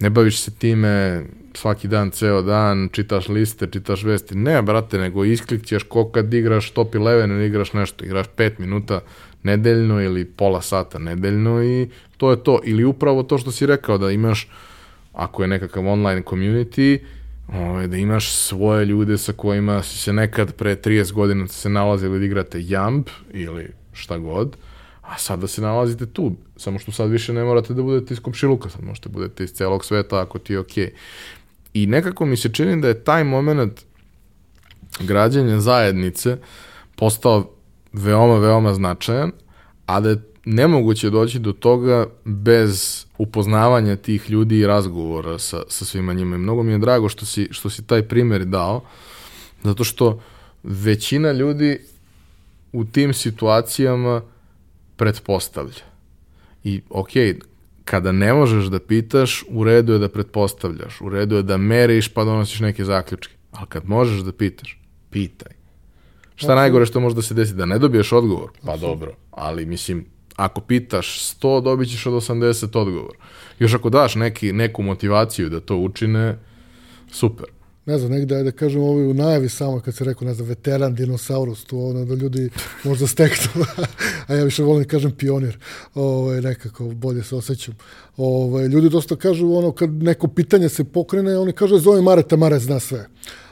ne baviš se time svaki dan, ceo dan, čitaš liste, čitaš vesti. Ne, brate, nego isklikćeš ko kad igraš top 11 ili igraš nešto, igraš 5 minuta nedeljno ili pola sata nedeljno i to je to. Ili upravo to što si rekao, da imaš, ako je nekakav online community, ovaj, da imaš svoje ljude sa kojima si se nekad pre 30 godina se nalazili da igrate Jump ili šta god, a sada se nalazite tu, samo što sad više ne morate da budete iz komšiluka, sad možete da budete iz celog sveta ako ti je okej. Okay. I nekako mi se čini da je taj moment građanja zajednice postao veoma, veoma značajan, a da je nemoguće doći do toga bez upoznavanja tih ljudi i razgovora sa, sa svima njima. I mnogo mi je drago što si, što si taj primjer dao, zato što većina ljudi u tim situacijama pretpostavlja. I ok, kada ne možeš da pitaš, u redu je da pretpostavljaš, u redu je da meriš pa donosiš neke zaključke. Ali kad možeš da pitaš, pitaj. Šta najgore što može da se desi? Da ne dobiješ odgovor? Pa dobro, ali mislim, ako pitaš 100, dobit ćeš od 80 odgovor. Još ako daš neki, neku motivaciju da to učine, super. Ne znam, negde, da kažem, ovo u najavi samo kad se rekao, ne znam, veteran, dinosaurus, tu ono da ljudi možda steknu, <laughs> a ja više volim da kažem pionir, ovaj, nekako bolje se osjećam. Ovaj, ljudi dosta kažu, ono, kad neko pitanje se pokrene, oni kažu, zove Mareta, Mare zna sve.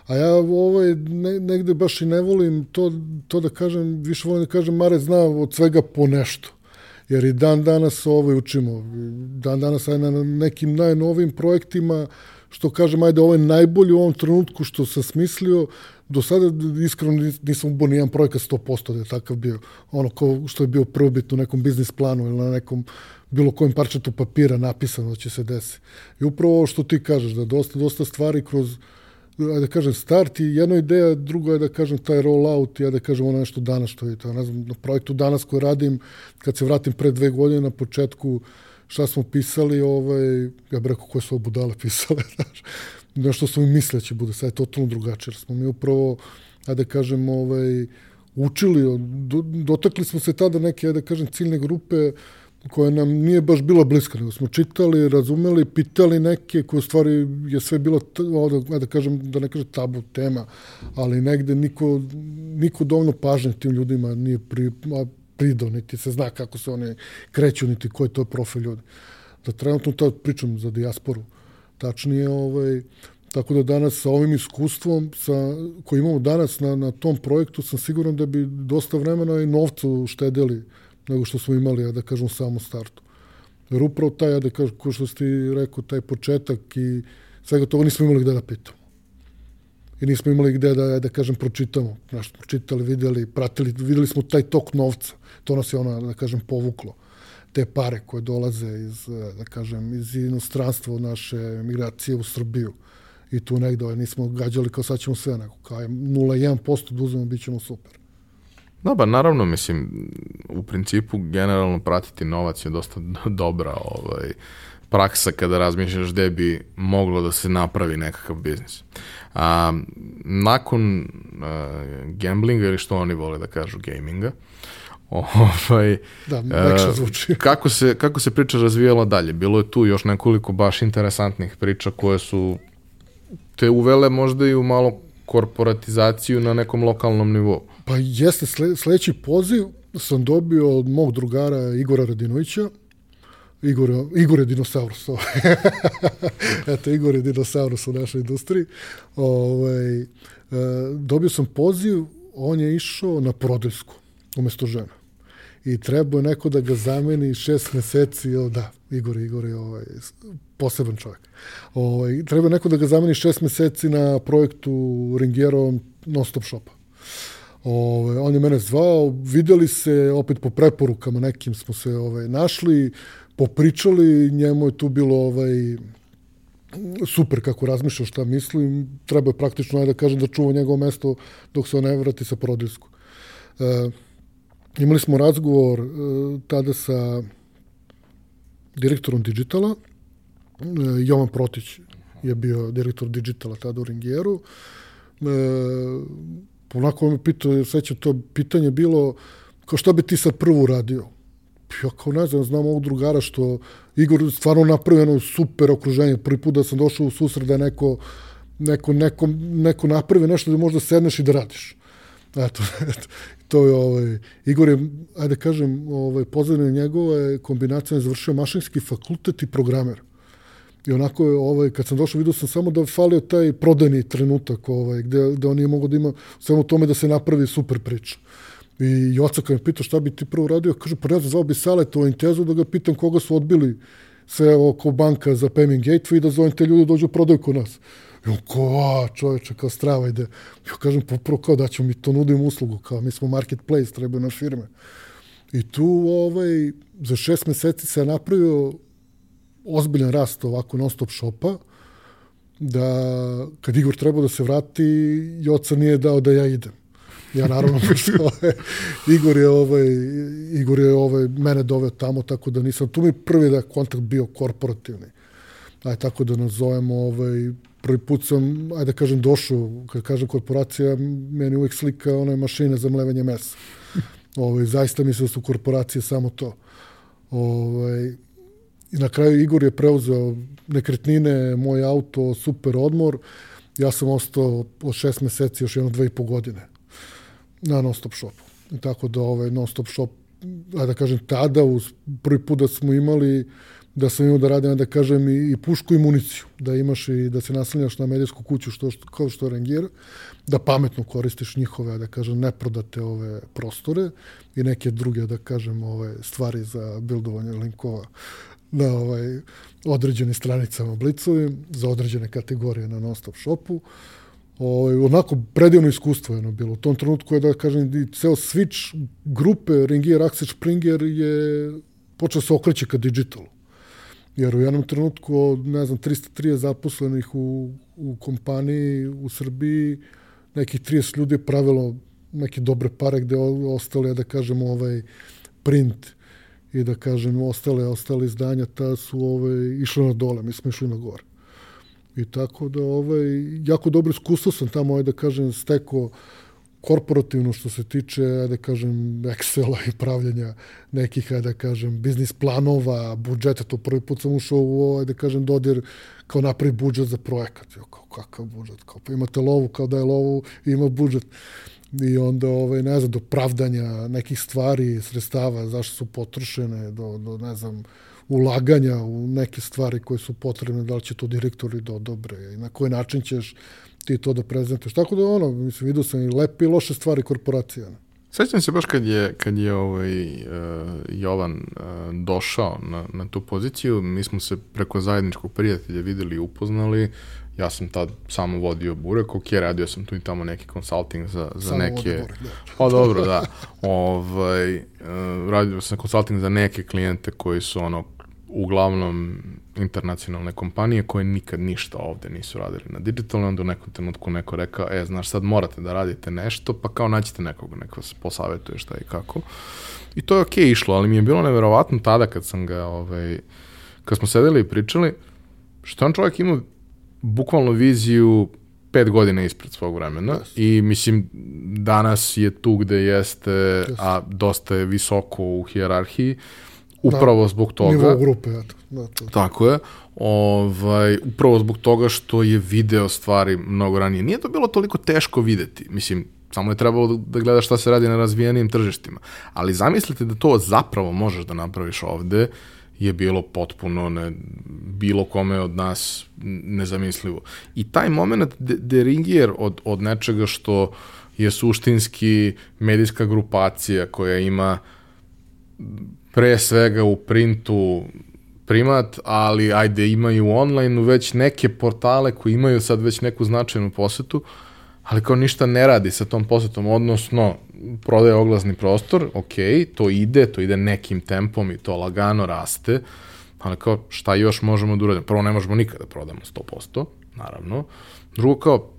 A ja ovaj, ne, negde baš i ne volim to, to da kažem, više volim da kažem, Mare zna od svega po nešto. Jer i dan danas ovaj učimo. Dan danas aj na nekim najnovim projektima, što kažem, ajde, ovo je najbolji u ovom trenutku što sam smislio, do sada iskreno nisam ubao nijedan projekat 100% da je takav bio. Ono ko, što je bio prvobit u nekom biznis planu ili na nekom bilo kojem parčetu papira napisano da će se desiti. I upravo ovo što ti kažeš, da dosta, dosta stvari kroz da kažem, start i jedna ideja, drugo je da kažem taj roll out i ja da kažem ono nešto danas što je to. Ne znam, na projektu danas koji radim, kad se vratim pre dve godine na početku, šta smo pisali, ovaj, ja bih rekao koje su budale <laughs> pisale, znaš, nešto smo i će bude, sad je totalno drugačije, jer smo mi upravo, ajde da kažem, ovaj, učili, dotakli smo se tada neke, ajde da kažem, ciljne grupe, koja nam nije baš bila bliska, nego smo čitali, razumeli, pitali neke koje stvari je sve bilo, da, da kažem, da ne kažem tabu tema, ali negde niko, niko dovoljno pažnje tim ljudima nije pri, pridao, niti se zna kako se one kreću, niti koji to je profil ljudi. Da trenutno to pričam za dijasporu, tačnije, ovaj, tako da danas sa ovim iskustvom sa, koji imamo danas na, na tom projektu sam siguran da bi dosta vremena i novca uštedili nego što smo imali, ja da kažem, u samom startu. Jer upravo taj, ja da kažem, ko što ste rekao, taj početak i svega toga nismo imali gde da pitamo. I nismo imali gde da, da kažem, pročitamo. Znaš, smo čitali, videli, pratili, videli smo taj tok novca. To nas je ono, da kažem, povuklo. Te pare koje dolaze iz, da kažem, iz inostranstva od naše migracije u Srbiju. I tu negde ovaj, nismo gađali kao sad ćemo sve, nego kao 0,1% da uzmemo, bit ćemo super. Da, ba naravno, mislim, u principu generalno pratiti novac je dosta <laughs> dobra ovaj, praksa kada razmišljaš gde bi moglo da se napravi nekakav biznis. A, nakon a, gamblinga, ili što oni vole da kažu gaminga, <laughs> ovaj, da, lekše zvuči. <laughs> kako, se, kako se priča razvijala dalje? Bilo je tu još nekoliko baš interesantnih priča koje su te uvele možda i u malo korporatizaciju na nekom lokalnom nivou. Pa jeste, sle, sledeći poziv sam dobio od mog drugara Igora Radinovića, Igor, Igor je dinosaurus. <laughs> Eto, Igor je dinosaurus u našoj industriji. Ovaj, e, dobio sam poziv, on je išao na prodajsku umesto žena. I trebao je neko da ga zameni šest meseci, o, da, Igor, Igor je ovaj, poseban čovjek. Ovaj, treba neko da ga zameni šest meseci na projektu Ringierovom non-stop shopa. Ove, on je mene zvao, videli se, opet po preporukama nekim smo se ovaj, našli, popričali, njemu je tu bilo ovaj, super kako razmišlja šta mislim, treba je praktično, ajde da kažem, da čuva njegovo mesto dok se on ne vrati sa porodilsku. E, imali smo razgovor e, tada sa direktorom digitala, e, Jovan Protić je bio direktor digitala tada u Ringijeru, e, onako me pitao, sveća to pitanje bilo, kao šta bi ti sad prvo uradio? ja kao ne znam, znam ovog drugara što Igor stvarno napravio jedno super okruženje. Prvi put da sam došao u susret da neko, neko, neko, neko napravi nešto da možda sedneš i da radiš. Eto, <laughs> eto to je ovaj, Igor je, ajde da kažem, ovaj, pozadine njegove kombinacije je završio mašinski fakultet i programer. I onako je, ovaj, kad sam došao, vidio sam samo da falio taj prodajni trenutak, ovaj, gde, gde on nije mogo da ima samo tome da se napravi super priča. I Joca kad me pitao šta bi ti prvo radio, kaže, pa ne znam, zvao bi Saleta Intezu da ga pitam koga su odbili sve oko banka za payment gateway i da zovem te ljudi da dođu prodaju kod nas. I on ko, a, čoveče, kao strava ide. Ja kažem, pa prvo kao da ćemo mi to nudimo uslugu, kao mi smo marketplace, trebaju naš firme. I tu ovaj, za šest meseci se napravio ozbiljan rast ovako non-stop shopa, da kad Igor trebao da se vrati, Joca nije dao da ja idem. Ja naravno <laughs> pošto Igor je ovaj Igor je ovaj mene doveo tamo tako da nisam tu mi prvi da kontakt bio korporativni. Aj tako da nazovemo ovaj prvi put sam ajde da kažem došao kad kažem korporacija meni uvek slika one mašine za mlevanje mesa. <laughs> Ovaj zaista mislim da su korporacije samo to. Ovaj i na kraju Igor je preuzeo nekretnine, moj auto, super odmor. Ja sam ostao od šest meseci još jedno dve i po godine na non-stop shopu. Tako da ovaj non-stop shop, a da kažem, tada, uz prvi put da smo imali, da sam imao da radim, da kažem, i, i pušku i municiju, da imaš i da se naslanjaš na medijsku kuću što, što, kao što je Rangier, da pametno koristiš njihove, da kažem, neprodate ove prostore i neke druge, da kažem, ove stvari za bildovanje linkova na ovaj određenim stranicama Blicovim, za određene kategorije na non-stop shopu ovaj, onako predivno iskustvo je ono bilo. U tom trenutku je da kažem i ceo switch grupe Ringier Axel Springer je počeo se okreće ka digitalu. Jer u jednom trenutku od, ne znam, 303 zaposlenih u, u kompaniji u Srbiji, nekih 30 ljudi je pravilo neke dobre pare gde ostale, da kažemo, ovaj print i da kažem ostale ostale izdanja ta su ovaj išle na dole, mi smo išli na gore. I tako da ovaj, jako dobro iskustvo sam tamo, ajde da kažem, steko korporativno što se tiče, da kažem, Excela i pravljanja nekih, da kažem, biznis planova, budžeta, to prvi put sam ušao u, ajde da kažem, dodir kao napravi budžet za projekat. Jo, kao, kakav budžet? Kao, pa imate lovu, kao da je lovu, ima budžet. I onda, ovaj, ne znam, do pravdanja nekih stvari, sredstava, zašto su potrošene, do, do ne znam, ulaganja u neke stvari koje su potrebne, da li će to direktori da odobre i na koji način ćeš ti to da prezentuješ. Tako da ono, mislim, vidio sam i lepe i loše stvari korporacija. Sećam se baš kad je, kad je ovaj, uh, Jovan uh, došao na, na tu poziciju, mi smo se preko zajedničkog prijatelja videli i upoznali, ja sam tad samo vodio Burek, ok, radio sam tu i tamo neki consulting za, za samo neke... Burek, da. Pa dobro, da. ovaj, uh, radio sam consulting za neke klijente koji su ono uglavnom internacionalne kompanije koje nikad ništa ovde nisu radili na digitalno, onda u nekom trenutku neko rekao, e, znaš, sad morate da radite nešto, pa kao naćete nekog, neko vas posavetuje šta i kako. I to je okej okay išlo, ali mi je bilo neverovatno tada kad sam ga, ovaj, kad smo sedeli i pričali, što on čovjek ima bukvalno viziju pet godina ispred svog vremena yes. i mislim danas je tu gde jeste, yes. a dosta je visoko u hijerarhiji, upravo da, zbog toga. Nivo grupe, eto. Da, to. Tako je. Ovaj, upravo zbog toga što je video stvari mnogo ranije. Nije to bilo toliko teško videti. Mislim, samo je trebalo da gledaš šta se radi na razvijenim tržištima. Ali zamislite da to zapravo možeš da napraviš ovde, je bilo potpuno ne, bilo kome od nas nezamislivo. I taj moment deringijer od, od nečega što je suštinski medijska grupacija koja ima pre svega u printu primat, ali ajde imaju online već neke portale koji imaju sad već neku značajnu posetu, ali kao ništa ne radi sa tom posetom, odnosno prodaje oglasni prostor, ok, to ide, to ide nekim tempom i to lagano raste, ali kao šta još možemo da uradimo? Prvo, ne možemo nikada da prodamo 100%, naravno. Drugo, kao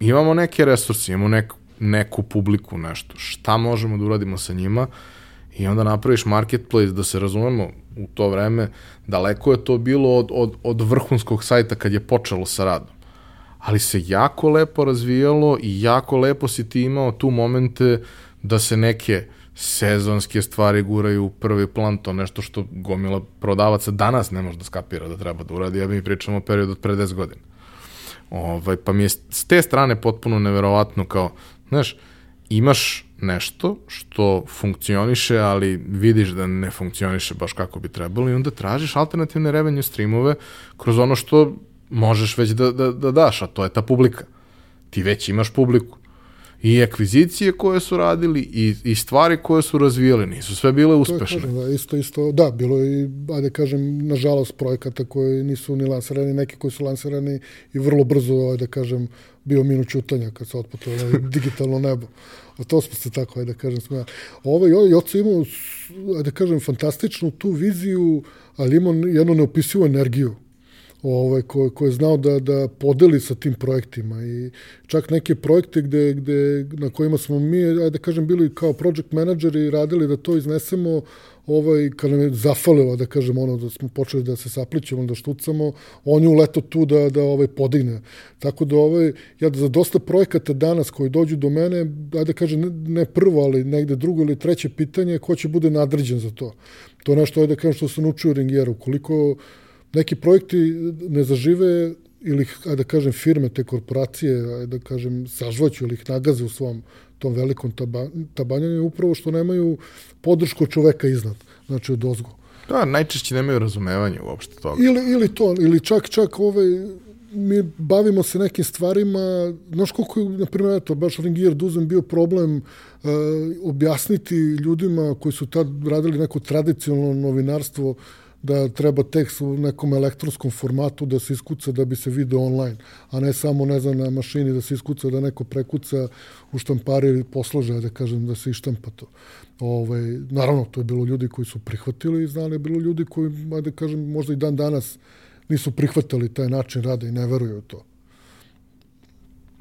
imamo neke resurse, imamo neku, neku publiku, nešto. Šta možemo da uradimo sa njima? I onda napraviš marketplace, da se razumemo, u to vreme, daleko je to bilo od, od, od vrhunskog sajta kad je počelo sa radom ali se jako lepo razvijalo i jako lepo si ti imao tu momente da se neke sezonske stvari guraju u prvi plan, to nešto što gomila prodavaca danas ne može da skapira da treba da uradi, ja mi pričamo o periodu od pre 10 godina. Ovaj, pa mi je s te strane potpuno neverovatno kao, znaš, imaš nešto što funkcioniše, ali vidiš da ne funkcioniše baš kako bi trebalo i onda tražiš alternativne revenue streamove kroz ono što možeš već da, da, da daš, a to je ta publika. Ti već imaš publiku. I ekvizicije koje su radili i, i stvari koje su razvijali, nisu sve bile uspešne. To je, kažem, da, isto, isto, da, bilo je i, ajde kažem, nažalost, projekata koji nisu ni lansirani, neki koji su lansirani i vrlo brzo, ajde kažem, bio minut čutanja kad se otputilo na <laughs> digitalno nebo. A to smo se tako, ajde kažem, smijali. Ovo, ovaj, Joco imao, ajde kažem, fantastičnu tu viziju, ali imao jednu neopisivu energiju ovaj, ko, ko je znao da, da podeli sa tim projektima i čak neke projekte gde, gde, na kojima smo mi, ajde da kažem, bili kao project menadžeri radili da to iznesemo ovaj, kad nam je zafalilo, da kažem, ono, da smo počeli da se saplićemo, da štucamo, on je uleto tu da, da ovaj, podigne. Tako da, ovaj, ja za dosta projekata danas koji dođu do mene, ajde da kažem, ne, ne prvo, ali negde drugo ili treće pitanje, ko će bude nadređen za to. To je nešto, ajde da kažem, što sam učio u Ringijeru. Koliko neki projekti ne zažive ili da kažem firme, te korporacije, da kažem sažvaću ili ih nagaze u svom tom velikom taba, tabanjanju upravo što nemaju podršku čoveka iznad, znači od ozgo. Da, najčešće nemaju razumevanje uopšte toga. Ili, ili to, ili čak, čak ovaj, mi bavimo se nekim stvarima, znaš koliko je, na primjer, eto, baš Ringier Duzen bio problem uh, objasniti ljudima koji su tad radili neko tradicionalno novinarstvo uh, da treba tekst u nekom elektronskom formatu da se iskuca da bi se video online, a ne samo, ne znam, na mašini da se iskuca da neko prekuca u štampari ili poslože, da kažem, da se ištampa to. Ovaj, naravno, to je bilo ljudi koji su prihvatili i znali, bilo ljudi koji, da kažem, možda i dan danas nisu prihvatali taj način rada i ne veruju u to.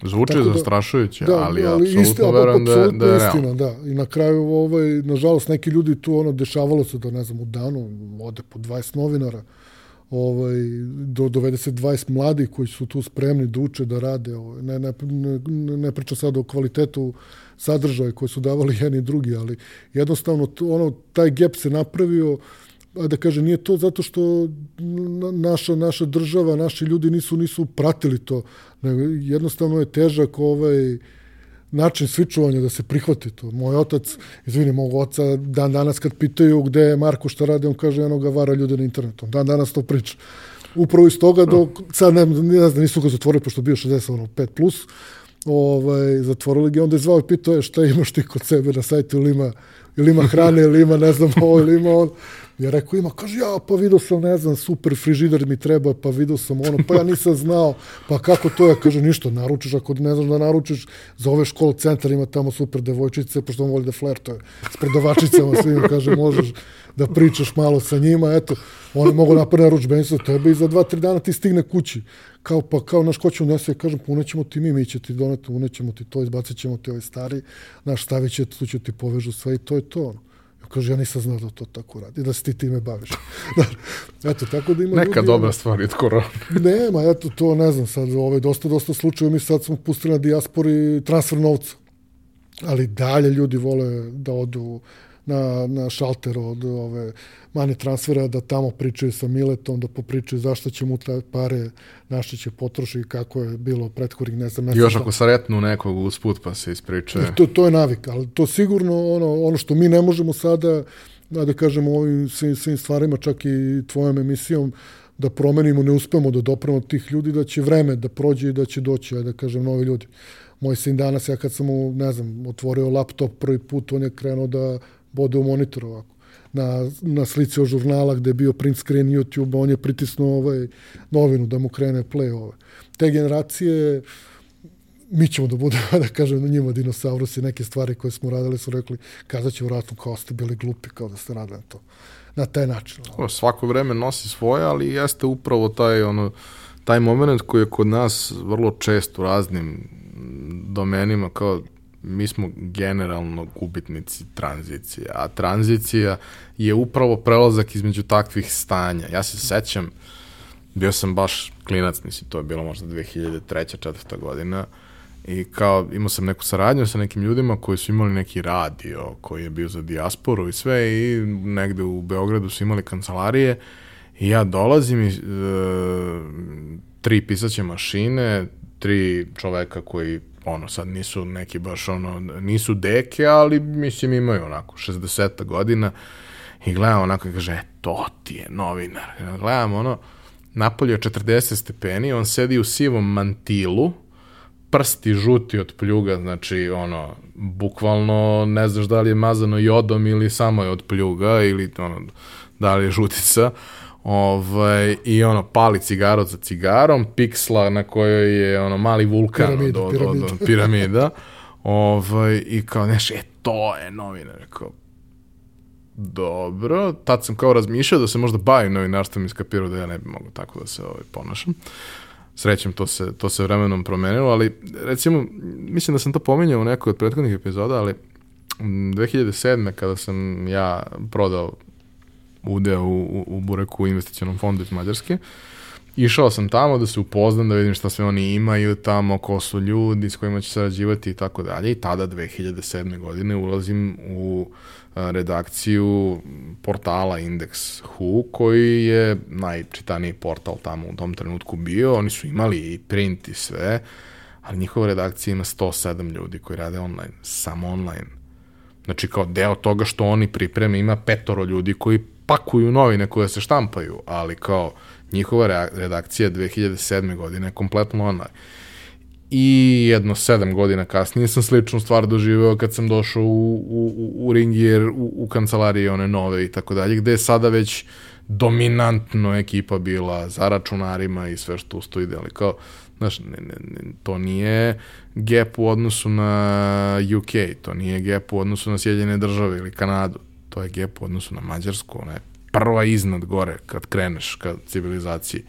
Zvuči da, zastrašujuće, da, ali, ali apsolutno isti, verujem da, da je istina, da. I na kraju, ovaj, nažalost, neki ljudi tu ono, dešavalo se da, ne znam, u danu ode po 20 novinara, ovaj, do, dovede se 20 mladih koji su tu spremni da uče, da rade. Ovaj. Ne, ne, ne, ne pričam sad o kvalitetu sadržaja koji su davali <laughs> jedni i drugi, ali jednostavno tu, ono, taj gap se napravio da kaže, nije to zato što naša, naša država, naši ljudi nisu nisu pratili to, nego jednostavno je težak ovaj način svičovanja da se prihvati to. Moj otac, izvini, mog oca, dan danas kad pitaju gde je Marko šta radi, on kaže eno ga vara ljude na internetu. Dan danas to priča. Upravo iz toga dok, sad ne, ne znam, nisu ga zatvorili, pošto bio 60, ono, 5 plus, ovaj, zatvorili ga, onda je zvao i pitao je šta imaš ti kod sebe na sajtu ili ima ili ima hrane, ili ima ne znam ovo, ili ima on. Ja rekao ima, kaže ja, pa vidio sam, ne znam, super frižider mi treba, pa vidio sam ono, pa ja nisam znao, pa kako to ja, kaže ništa, naručiš, ako ne znaš da naručiš, za ove školu centar ima tamo super devojčice, pošto on voli da flertuje s predavačicama svim, kaže možeš da pričaš malo sa njima, eto, oni mogu napraviti naručbenicu za tebe i za dva, tri dana ti stigne kući. Kao pa, kao, naš, ko će unese, kažem, pa unećemo ti mi, mi će ti doneti, unećemo ti to, izbacit ćemo ti ovaj stari, naš stavit će, tu će ti povežu sve i to je to. Ono. Kaže, ja nisam znao da to tako radi, da se ti time baviš. <laughs> da, eto, tako da ima Neka ljudi, dobra stvar od korona. <laughs> nema, eto, to ne znam, sad, ovaj, dosta, dosta slučajeva, mi sad smo pustili na dijaspori transfer novca. Ali dalje ljudi vole da odu na, na šalter od ove mani transfera, da tamo pričaju sa Miletom, da popričaju zašto će mu te pare naše će potrošiti, kako je bilo prethodnih, ne znam. Još ako saretnu nekog usput pa se ispričaju. To, to je navik, ali to sigurno ono, ono što mi ne možemo sada, da, da kažemo ovim svim, svim stvarima, čak i tvojom emisijom, da promenimo, ne uspemo da dopremo tih ljudi, da će vreme da prođe i da će doći, da kažem, novi ljudi. Moj sin danas, ja kad sam mu, ne znam, otvorio laptop prvi put, on je krenuo da bode u monitor ovako. Na, na slici od žurnala gde je bio print screen YouTube, on je pritisnuo ovaj novinu da mu krene play ove. Te generacije, mi ćemo da budemo, <laughs> da kažem, na njima dinosaurusi, neke stvari koje smo radili su rekli, kada će vratno kao ste bili glupi, kao da ste radili to. Na taj način. O, svako vreme nosi svoje, ali jeste upravo taj, ono, taj moment koji je kod nas vrlo često u raznim domenima, kao mi smo generalno gubitnici tranzicije, a tranzicija je upravo prelazak između takvih stanja. Ja se sećam, bio sam baš klinac, mislim, to je bilo možda 2003. četvrta godina, i kao imao sam neku saradnju sa nekim ljudima koji su imali neki radio koji je bio za dijasporu i sve i negde u Beogradu su imali kancelarije i ja dolazim i e, tri pisaće mašine, tri čoveka koji ono, sad nisu neki baš ono, nisu deke, ali mislim imaju onako 60 godina i gledam onako i kaže, e, to ti je novinar. Gledam ono, napolje 40 stepeni, on sedi u sivom mantilu, prsti žuti od pljuga, znači ono, bukvalno ne znaš da li je mazano jodom ili samo je od pljuga ili ono, da li je žutica Ovaj, I ono, pali cigaru za cigarom, piksla na kojoj je ono mali vulkan piramida, od, piramida. od, od piramida. ovaj, I kao, neš, e, to je novina. Rekao, dobro. Tad sam kao razmišljao da se možda bavim novinarstvom i skapirao da ja ne bi mogo tako da se ovaj, ponašam. Srećem, to se, to se vremenom promenilo, ali recimo, mislim da sam to pominjao u nekoj od prethodnih epizoda, ali 2007. kada sam ja prodao udeo u, u, u Bureku investicionom fondu iz Mađarske. Išao sam tamo da se upoznam, da vidim šta sve oni imaju tamo, ko su ljudi s kojima će sarađivati i tako dalje. I tada, 2007. godine, ulazim u redakciju portala Index Who, koji je najčitaniji portal tamo u tom trenutku bio. Oni su imali i print i sve, ali njihova redakcija ima 107 ljudi koji rade online, samo online. Znači kao deo toga što oni pripreme ima petoro ljudi koji pakuju novine koje se štampaju, ali kao njihova redakcija 2007. godine je kompletno online. I jedno sedam godina kasnije sam sličnu stvar doživeo kad sam došao u, u, u Ringier, u, u kancelariji one nove i tako dalje, gde je sada već dominantno ekipa bila za računarima i sve što ustoji, ali kao, znaš, ne, ne, ne, to nije gap u odnosu na UK, to nije gap u odnosu na Sjedinjene države ili Kanadu, to je gep u odnosu na Mađarsku, ona je prva iznad gore kad kreneš ka civilizaciji.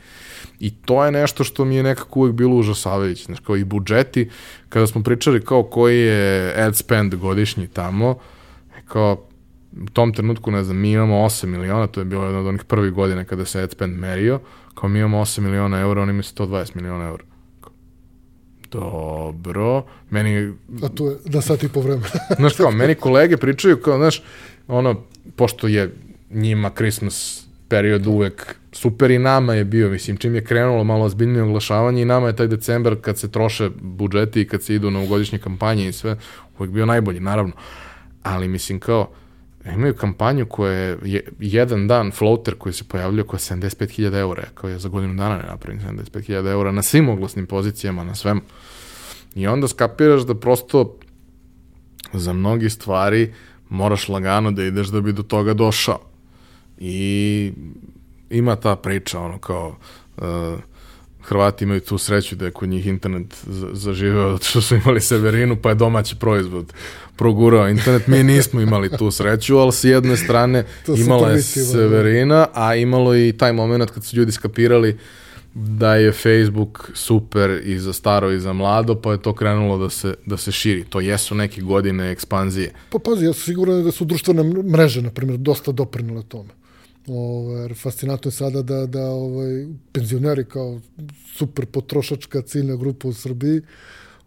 I to je nešto što mi je nekako uvek bilo užasavajuće, znači kao i budžeti, kada smo pričali kao koji je ad spend godišnji tamo, kao u tom trenutku, ne znam, mi imamo 8 miliona, to je bilo jedna od onih prvih godina kada se ad spend merio, kao mi imamo 8 miliona eura, oni imaju 120 miliona eura. Dobro, meni... A to je da sat i po vremena. <laughs> znaš kao, meni kolege pričaju kao, znaš, ono, pošto je njima Christmas period uvek super i nama je bio, mislim, čim je krenulo malo ozbiljnije oglašavanje i nama je taj decembar kad se troše budžeti i kad se idu na ugodišnje kampanje i sve, uvek bio najbolji, naravno. Ali mislim kao, imaju kampanju koja je jedan dan floater koji se pojavljuje koja je 75.000 eura, kao je za godinu dana ne napravim 75.000 eura na svim oglasnim pozicijama, na svemu. I onda skapiraš da prosto za mnogi stvari moraš lagano da ideš da bi do toga došao. I ima ta priča, ono kao, uh, Hrvati imaju tu sreću da je kod njih internet zaživeo zato što su imali Severinu, pa je domaći proizvod progurao internet. Mi nismo imali tu sreću, ali s jedne strane <laughs> imala je da. Severina, a imalo i taj moment kad su ljudi skapirali da je Facebook super i za staro i za mlado, pa je to krenulo da se, da se širi. To jesu neke godine ekspanzije. Pa pazi, ja sam siguran da su društvene mreže, na primjer, dosta doprinile tome. Ovaj, fascinantno je sada da, da ovaj, penzioneri kao super potrošačka ciljna grupa u Srbiji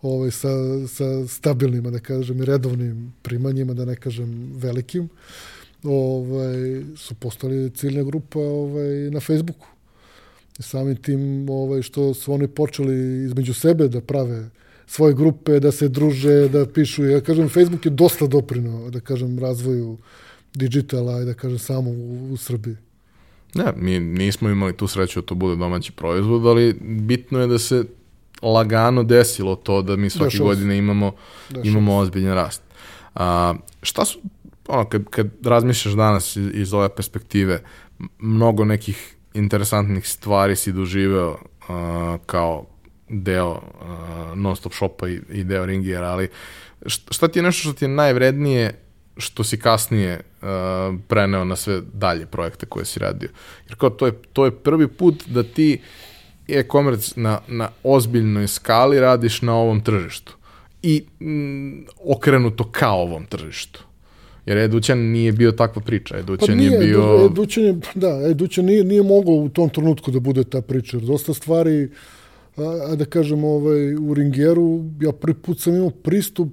ovaj, sa, sa stabilnim, da kažem, i redovnim primanjima, da ne kažem velikim, ovaj, su postali ciljna grupa ovaj, na Facebooku. Samim tim ovaj, što su oni počeli između sebe da prave svoje grupe, da se druže, da pišu. Ja kažem, Facebook je dosta doprinuo, da kažem, razvoju digitala da kažem samo u, u Srbiji. Ne, mi nismo imali tu sreću da to bude domaći proizvod, ali bitno je da se lagano desilo to da mi svake Dešao godine imamo, Dešao imamo ozbiljan rast. A, šta su, ono, kad, kad razmišljaš danas iz, iz ove perspektive, mnogo nekih interesantnih stvari si doživeo uh, kao deo uh, non-stop shopa i, i deo ringiera, ali šta ti je nešto što ti je najvrednije što si kasnije uh, preneo na sve dalje projekte koje si radio. Jer kao to je, to je prvi put da ti e-commerce na, na ozbiljnoj skali radiš na ovom tržištu i mm, okrenuto ka ovom tržištu. Jer Edućan nije bio takva priča. Edućan pa nije, je bio... Edućan je, da, Edućan nije, nije mogao u tom trenutku da bude ta priča. Dosta stvari, a, a da kažem, ovaj, u Ringeru, ja prvi put sam imao pristup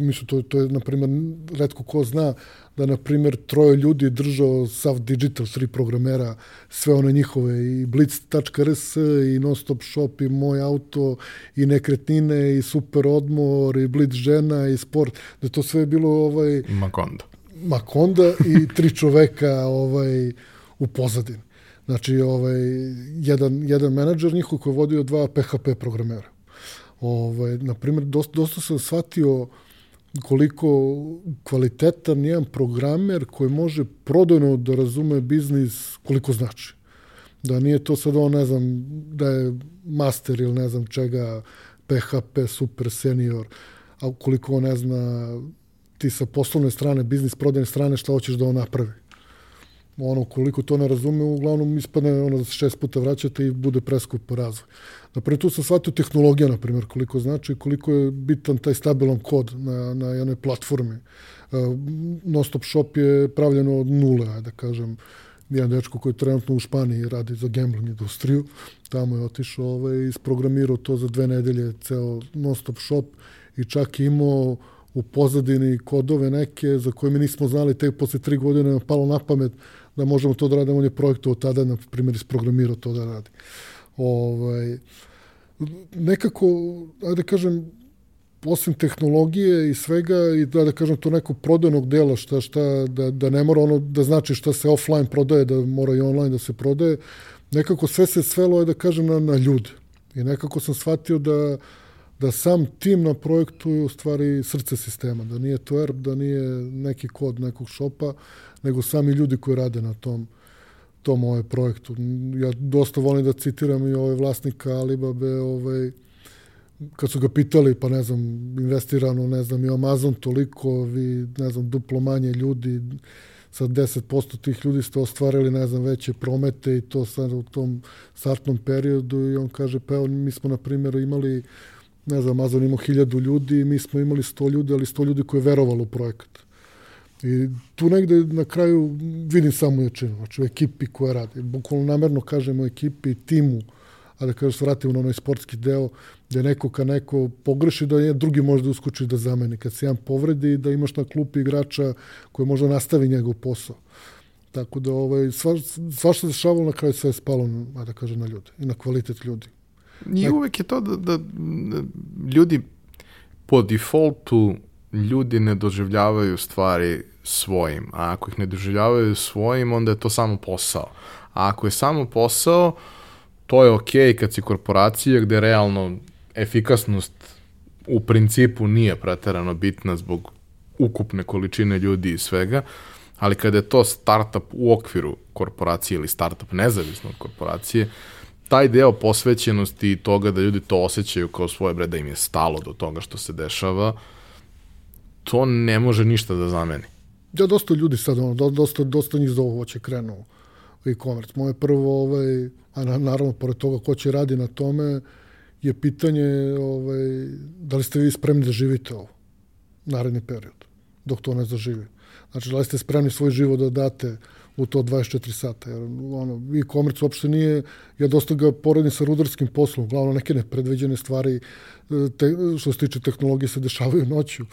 mislim, to, to je, na primjer, redko ko zna da, na primjer, troje ljudi držao sav digital, tri programera, sve one njihove, i blitz.rs, i nonstop shop, i moj auto, i nekretnine, i super odmor, i blitz žena, i sport, da to sve je bilo ovaj... Makonda. Makonda i tri čoveka ovaj, u pozadini. Znači, ovaj, jedan, jedan menadžer njihov koji je vodio dva PHP programera. Ovaj, na primjer, dosta, dosta sam shvatio koliko kvalitetan jedan programer koji može prodajno da razume biznis koliko znači. Da nije to sad on, ne znam, da je master ili ne znam čega, PHP super senior, a koliko on ne zna ti sa poslovne strane, biznis prodajne strane, šta hoćeš da on napravi ono, koliko to ne razume, uglavnom ispadne ono da se šest puta vraćate i bude preskup razvoj. Naprimjer, tu sam shvatio tehnologija, na primjer, koliko znači, koliko je bitan taj stabilan kod na, na jednoj platformi. Uh, Nostop Shop je pravljeno od nule, da kažem, jedan dečko koji je trenutno u Španiji radi za gambling industriju, tamo je otišao ovaj, i isprogramirao to za dve nedelje, ceo Nostop Shop i čak imao u pozadini kodove neke za koje mi nismo znali, tek posle tri godine nam palo na pamet da možemo to da radimo, on je projektovao tada, na primjer, isprogramirao to da radi. Ovaj, nekako, ajde da kažem, osim tehnologije i svega i da, da kažem to neko prodajnog dela šta, šta, da, da ne mora ono da znači šta se offline prodaje, da mora i online da se prodaje, nekako sve se svelo, da kažem, na, na ljude. I nekako sam shvatio da, da sam tim na projektu je u stvari srce sistema, da nije to ERP, da nije neki kod nekog šopa, nego sami ljudi koji rade na tom tom ovaj projektu. Ja dosta volim da citiram i ovaj vlasnika Alibabe, ovaj, kad su ga pitali, pa ne znam, investirano, ne znam, i Amazon toliko, vi, ne znam, duplo manje ljudi, sa 10% tih ljudi ste ostvarili, ne znam, veće promete i to sad u tom startnom periodu i on kaže, pa evo, mi smo, na primjer, imali, ne znam, Amazon imao hiljadu ljudi, mi smo imali 100 ljudi, ali 100 ljudi koji je verovalo u projekat. I tu negde na kraju vidim samo jačinu, znači u ekipi koja radi. Bukvalno namerno kažemo ekipi, timu, a da kažem se vratimo na onaj sportski deo, da neko ka neko pogreši, da je drugi može da uskoči da zameni. Kad se jedan povredi, da imaš na klupi igrača koji možda nastavi njegov posao. Tako da ovaj, sva, sva što se dešavalo na kraju sve je spalo, a da kažem, na ljude i na kvalitet ljudi. I uvek je to da, da, da ljudi po defaultu ljudi ne doživljavaju stvari svojim. A ako ih ne doživljavaju svojim, onda je to samo posao. A ako je samo posao, to je okej okay kad si korporacija gde realno efikasnost u principu nije preterano bitna zbog ukupne količine ljudi i svega, ali kada je to startup u okviru korporacije ili startup nezavisno od korporacije, taj deo posvećenosti i toga da ljudi to osjećaju kao svoje bre, da im je stalo do toga što se dešava, to ne može ništa da zameni. Ja, dosta ljudi sad, ono, dosta, dosta njih zove hoće krenu u e-commerce. Moje prvo, ovaj, a naravno, pored toga ko će radi na tome, je pitanje ovaj, da li ste vi spremni da živite ovo naredni period, dok to ne zaživi. Znači, da li ste spremni svoj život da date u to 24 sata. Jer, ono, e-commerce uopšte nije, ja dosta ga poredim sa rudarskim poslom, uglavnom neke nepredviđene stvari e, te, što se tiče tehnologije se dešavaju noću.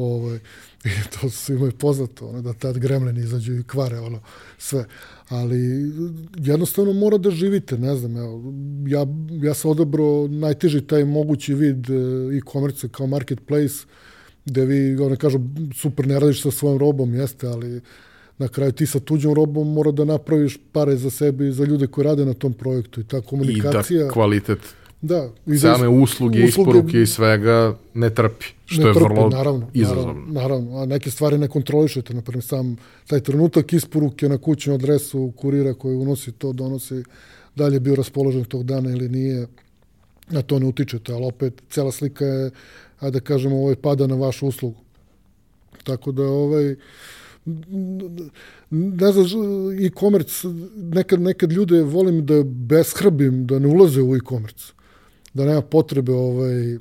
Ovaj, <laughs> I to su imaju poznato, ono, da tad gremleni izađu i kvare ono, sve. Ali jednostavno mora da živite, ne znam, evo, ja, ja sam odabrao najteži taj mogući vid e, e-commerce kao marketplace, gde vi, ono kažu, super ne radiš sa svojom robom, jeste, ali na kraju ti sa tuđom robom mora da napraviš pare za sebe i za ljude koji rade na tom projektu i ta komunikacija... I da kvalitet da, i same usluge, usluge, isporuke i svega ne trpi, što ne je trpi, vrlo naravno, izazovno. Naravno, naravno, a neke stvari ne kontrolišete, naprimer sam taj trenutak isporuke na kućnu adresu kurira koji unosi to, donosi, dalje bio raspoložen tog dana ili nije, na to ne utičete, ali opet cela slika je, ajde da kažemo, ovaj pada na vašu uslugu. Tako da ovaj, ne znam, e-commerce, nekad, nekad ljude volim da beshrbim, da ne ulaze u e-commerce, da nema potrebe ovaj,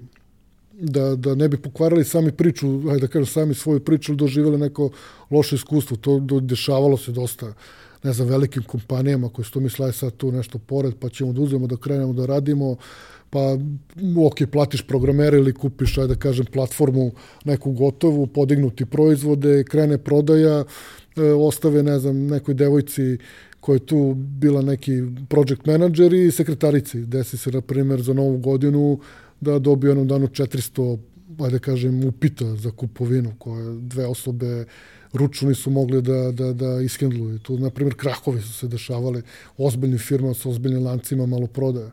da, da ne bi pokvarali sami priču, ajde da kažem, sami svoju priču, doživjeli neko loše iskustvo. To do, dešavalo se dosta, ne znam, velikim kompanijama koji su to mislali sad tu nešto pored, pa ćemo da uzmemo da krenemo da radimo, pa ok, platiš programere ili kupiš, ajde da kažem, platformu neku gotovu, podignuti proizvode, krene prodaja, e, ostave, ne znam, nekoj devojci koja je tu bila neki project manager i sekretarici. Desi se, na primjer, za novu godinu da dobije jednom danu 400, ajde da kažem, upita za kupovinu, koje dve osobe ručno nisu mogli da, da, da ishendluju. Tu, na primjer, krahovi su se dešavali, ozbiljni firma sa ozbiljnim lancima malo prodaja.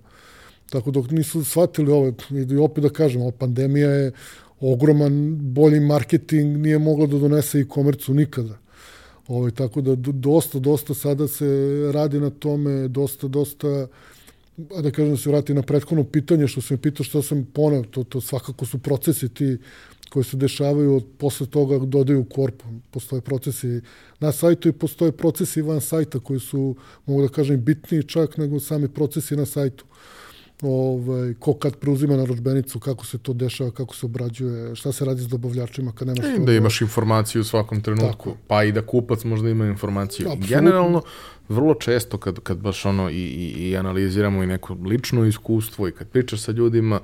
Tako dok nisu shvatili ovo, i opet da kažem, ova pandemija je ogroman, bolji marketing nije mogla da donese i komercu nikada. Ovo, ovaj, tako da dosta, dosta sada se radi na tome, dosta, dosta, da kažem da se vrati na prethodno pitanje što sam pitao što sam poneo, to, to svakako su procesi ti koji se dešavaju od posle toga dodaju korpu. Postoje procesi na sajtu i postoje procesi van sajta koji su, mogu da kažem, bitniji čak nego sami procesi na sajtu ovaj, ko kad preuzima naručbenicu, kako se to dešava, kako se obrađuje, šta se radi s dobavljačima kad nemaš... E, da imaš informaciju u svakom trenutku, Tako. pa i da kupac možda ima informaciju. Absolutno. Generalno, vrlo često kad, kad baš ono i, i, i analiziramo i neko lično iskustvo i kad pričaš sa ljudima,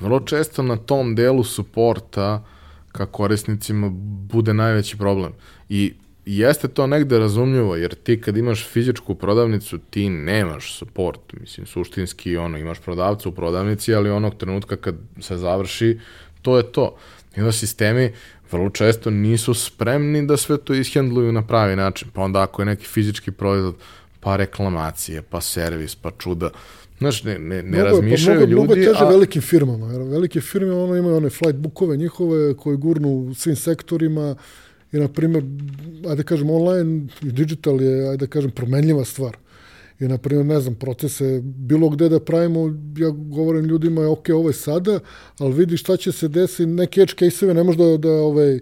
vrlo često na tom delu suporta ka korisnicima bude najveći problem. I jeste to negde razumljivo, jer ti kad imaš fizičku prodavnicu, ti nemaš support, mislim, suštinski, ono, imaš prodavca u prodavnici, ali onog trenutka kad se završi, to je to. I onda sistemi vrlo često nisu spremni da sve to ishendluju na pravi način, pa onda ako je neki fizički proizvod, pa reklamacije, pa servis, pa čuda, Znaš, ne, ne, ne mnogo, pa razmišljaju pa mnogo, ljudi. Mnogo teže a... velike firmama. Jer velike firme ono, imaju one flight bookove njihove koje gurnu u svim sektorima, I, na primjer, ajde da kažem, online i digital je, ajde da kažem, promenljiva stvar. I, na primjer, ne znam, procese bilo gde da pravimo, ja govorim ljudima, je, ok, ovo je sada, ali vidi šta će se desiti, neke edge case-eve ne možda da, da, ovaj,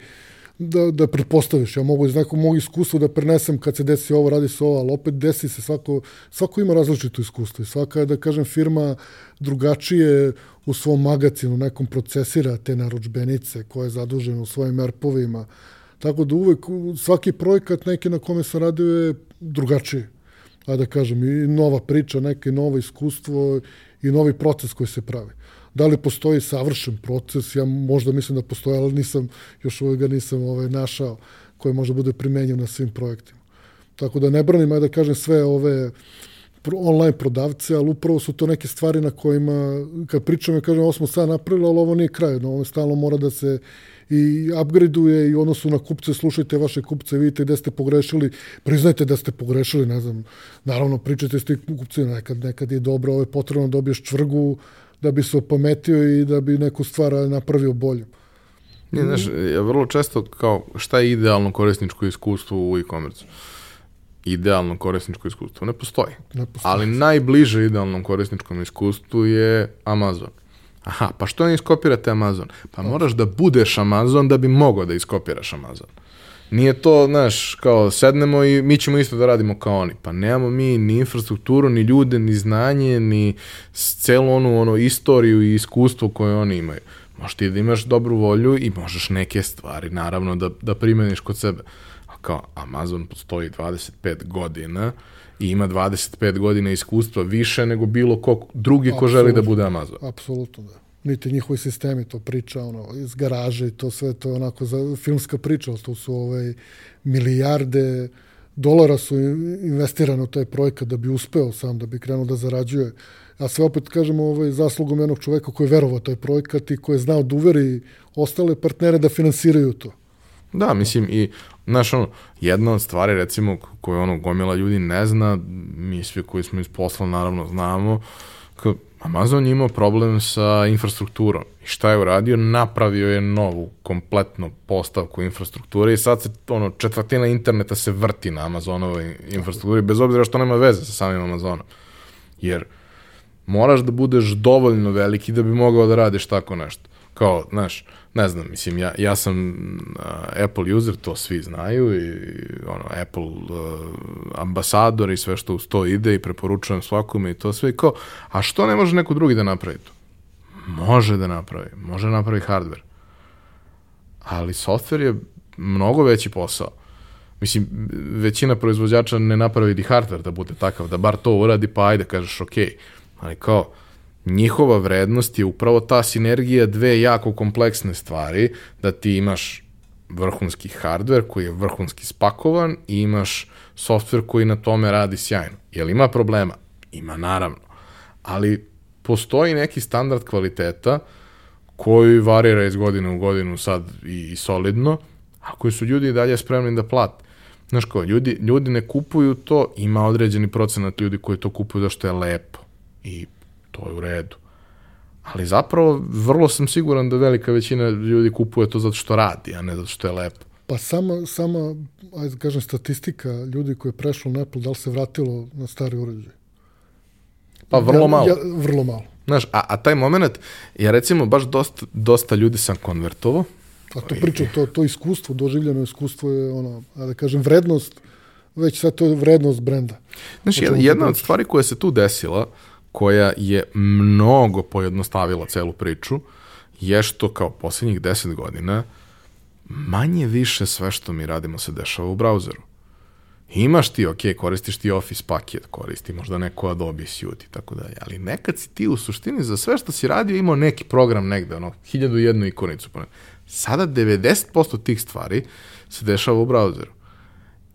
da, da pretpostaviš. Ja mogu iz nekog mog iskustva da prenesem kad se desi ovo, radi se ovo, ali opet desi se svako, svako ima različito iskustvo i svaka, da kažem, firma drugačije u svom magacinu nekom procesira te naručbenice koje je zaduženo u svojim erpovima, Tako da uvek svaki projekat neki na kome sam radio je drugačiji. Ajde da kažem, i nova priča, neke novo iskustvo i novi proces koji se pravi. Da li postoji savršen proces? Ja možda mislim da postoji, ali nisam, još uvek ga nisam ovaj, našao koji može da bude primenjen na svim projektima. Tako da ne branim, ajde da kažem, sve ove online prodavce, ali upravo su to neke stvari na kojima, kad pričamo, kažem, ovo smo sad napravili, ali ovo nije kraj, no, ovo stalno mora da se i upgradeuje i odnosu na kupce, slušajte vaše kupce, vidite gde ste pogrešili, priznajte da ste pogrešili, ne znam, naravno pričajte s tim kupcima, nekad, nekad je dobro, ovo je potrebno da dobiješ čvrgu da bi se opametio i da bi neku stvar napravio boljom. Nije, znaš, ja vrlo često kao šta je idealno korisničko iskustvo u e-commerce? Idealno korisničko iskustvo ne postoji. Ne postoji. Ali najbliže idealnom korisničkom iskustvu je Amazon. Aha, pa što ne iskopirate Amazon? Pa moraš da budeš Amazon da bi mogao da iskopiraš Amazon. Nije to, znaš, kao sednemo i mi ćemo isto da radimo kao oni. Pa nemamo mi ni infrastrukturu, ni ljude, ni znanje, ni celu onu ono, istoriju i iskustvo koje oni imaju. Možeš ti da imaš dobru volju i možeš neke stvari, naravno, da, da primeniš kod sebe. A kao Amazon postoji 25 godina i ima 25 godina iskustva više nego bilo ko drugi ko želi da bude Amazon. Apsolutno, da. Niti njihovi sistemi to priča, ono, iz garaže i to sve, to je onako za filmska priča, ali to su ovaj, milijarde dolara su investirane u taj projekat da bi uspeo sam, da bi krenuo da zarađuje. A sve opet, kažemo, ovaj, zaslugom jednog čoveka koji je verovao taj projekat i koji je znao da uveri ostale partnere da finansiraju to. Da, mislim i znaš ono, jedna od stvari recimo koju ono gomila ljudi ne zna, mi svi koji smo iz posla naravno znamo, kao Amazon je imao problem sa infrastrukturom. I šta je uradio? Napravio je novu, kompletno postavku infrastrukture i sad se ono, četvrtina interneta se vrti na Amazonovoj infrastrukturi, bez obzira što nema veze sa samim Amazonom. Jer moraš da budeš dovoljno veliki da bi mogao da radiš tako nešto. Kao, znaš, ne znam, mislim, ja, ja sam uh, Apple user, to svi znaju i ono, Apple uh, ambasador i sve što uz to ide i preporučujem svakome i to sve i kao, a što ne može neko drugi da napravi to? Može da napravi, može da napravi hardware. Ali software je mnogo veći posao. Mislim, većina proizvođača ne napravi ni hardware da bude takav, da bar to uradi, pa ajde, kažeš, ok. Ali kao, njihova vrednost je upravo ta sinergija dve jako kompleksne stvari, da ti imaš vrhunski hardware koji je vrhunski spakovan i imaš software koji na tome radi sjajno. Jel ima problema? Ima, naravno. Ali postoji neki standard kvaliteta koji varira iz godine u godinu sad i, i solidno, a koji su ljudi dalje spremni da plate. Znaš ko, ljudi, ljudi ne kupuju to, ima određeni procenat ljudi koji to kupuju zašto je lepo i to je u redu. Ali zapravo vrlo sam siguran da velika većina ljudi kupuje to zato što radi, a ne zato što je lepo. Pa sama, sama ajde da kažem, statistika ljudi koji je prešlo na Apple, da li se vratilo na stari uređaj? Pa vrlo Ja- malo. Ja, vrlo malo. Znaš, a, a taj moment, ja recimo baš dosta, dosta ljudi sam konvertovao, A to pričam, to, to iskustvo, doživljeno iskustvo je ono, ajde da kažem, vrednost, već sad to je vrednost brenda. Znaš, jedna, jedna od stvari koja se tu desila, koja je mnogo pojednostavila celu priču, je što kao poslednjih deset godina manje više sve što mi radimo se dešava u brauzeru. Imaš ti, ok, koristiš ti Office paket, koristi možda neko Adobe Suite i tako dalje, ali nekad si ti u suštini za sve što si radio imao neki program negde, ono, hiljadu jednu ikonicu. pa. Sada 90% tih stvari se dešava u brauzeru.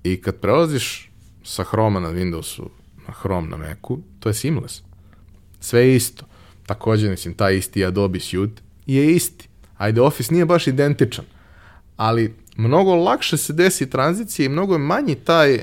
I kad prelaziš sa Chroma na Windowsu na Chrome na Macu, to je seamless. Sve je isto. Takođe, mislim, taj isti Adobe Suite je isti. Ajde, Office nije baš identičan, ali mnogo lakše se desi tranzicija i mnogo je manji taj uh,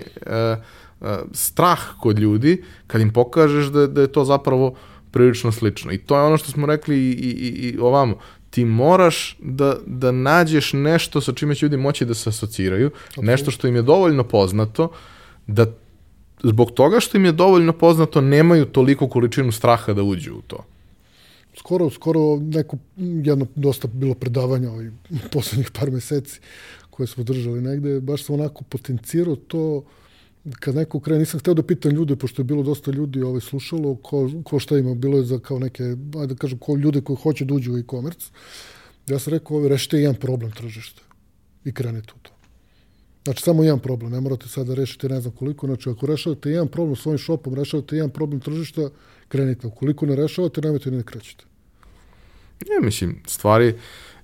uh, strah kod ljudi kad im pokažeš da, da je to zapravo prilično slično. I to je ono što smo rekli i, i, i- ovamo. Ti moraš da, da nađeš nešto sa čime će ljudi moći da se asociraju, nešto što im je dovoljno poznato, da zbog toga što im je dovoljno poznato nemaju toliko količinu straha da uđu u to. Skoro, skoro neko, jedno dosta bilo predavanja ovih <laughs> poslednjih par meseci koje smo držali negde, baš sam onako potencirao to kad neko krene, nisam hteo da pitam ljude, pošto je bilo dosta ljudi ovaj, slušalo, ko, ko šta ima, bilo je za kao neke, ajde da kažem, ko, ljude koji hoće da uđu u e-commerce. Ja sam rekao, ovaj, rešite jedan problem tržišta i krenite u to. Znači, samo jedan problem, ne morate sad da rešite ne znam koliko, znači ako rešavate jedan problem svojim shopom, rešavate jedan problem tržišta, krenite. Ukoliko ne rešavate, nemojte ni da krećete. Ja mislim, stvari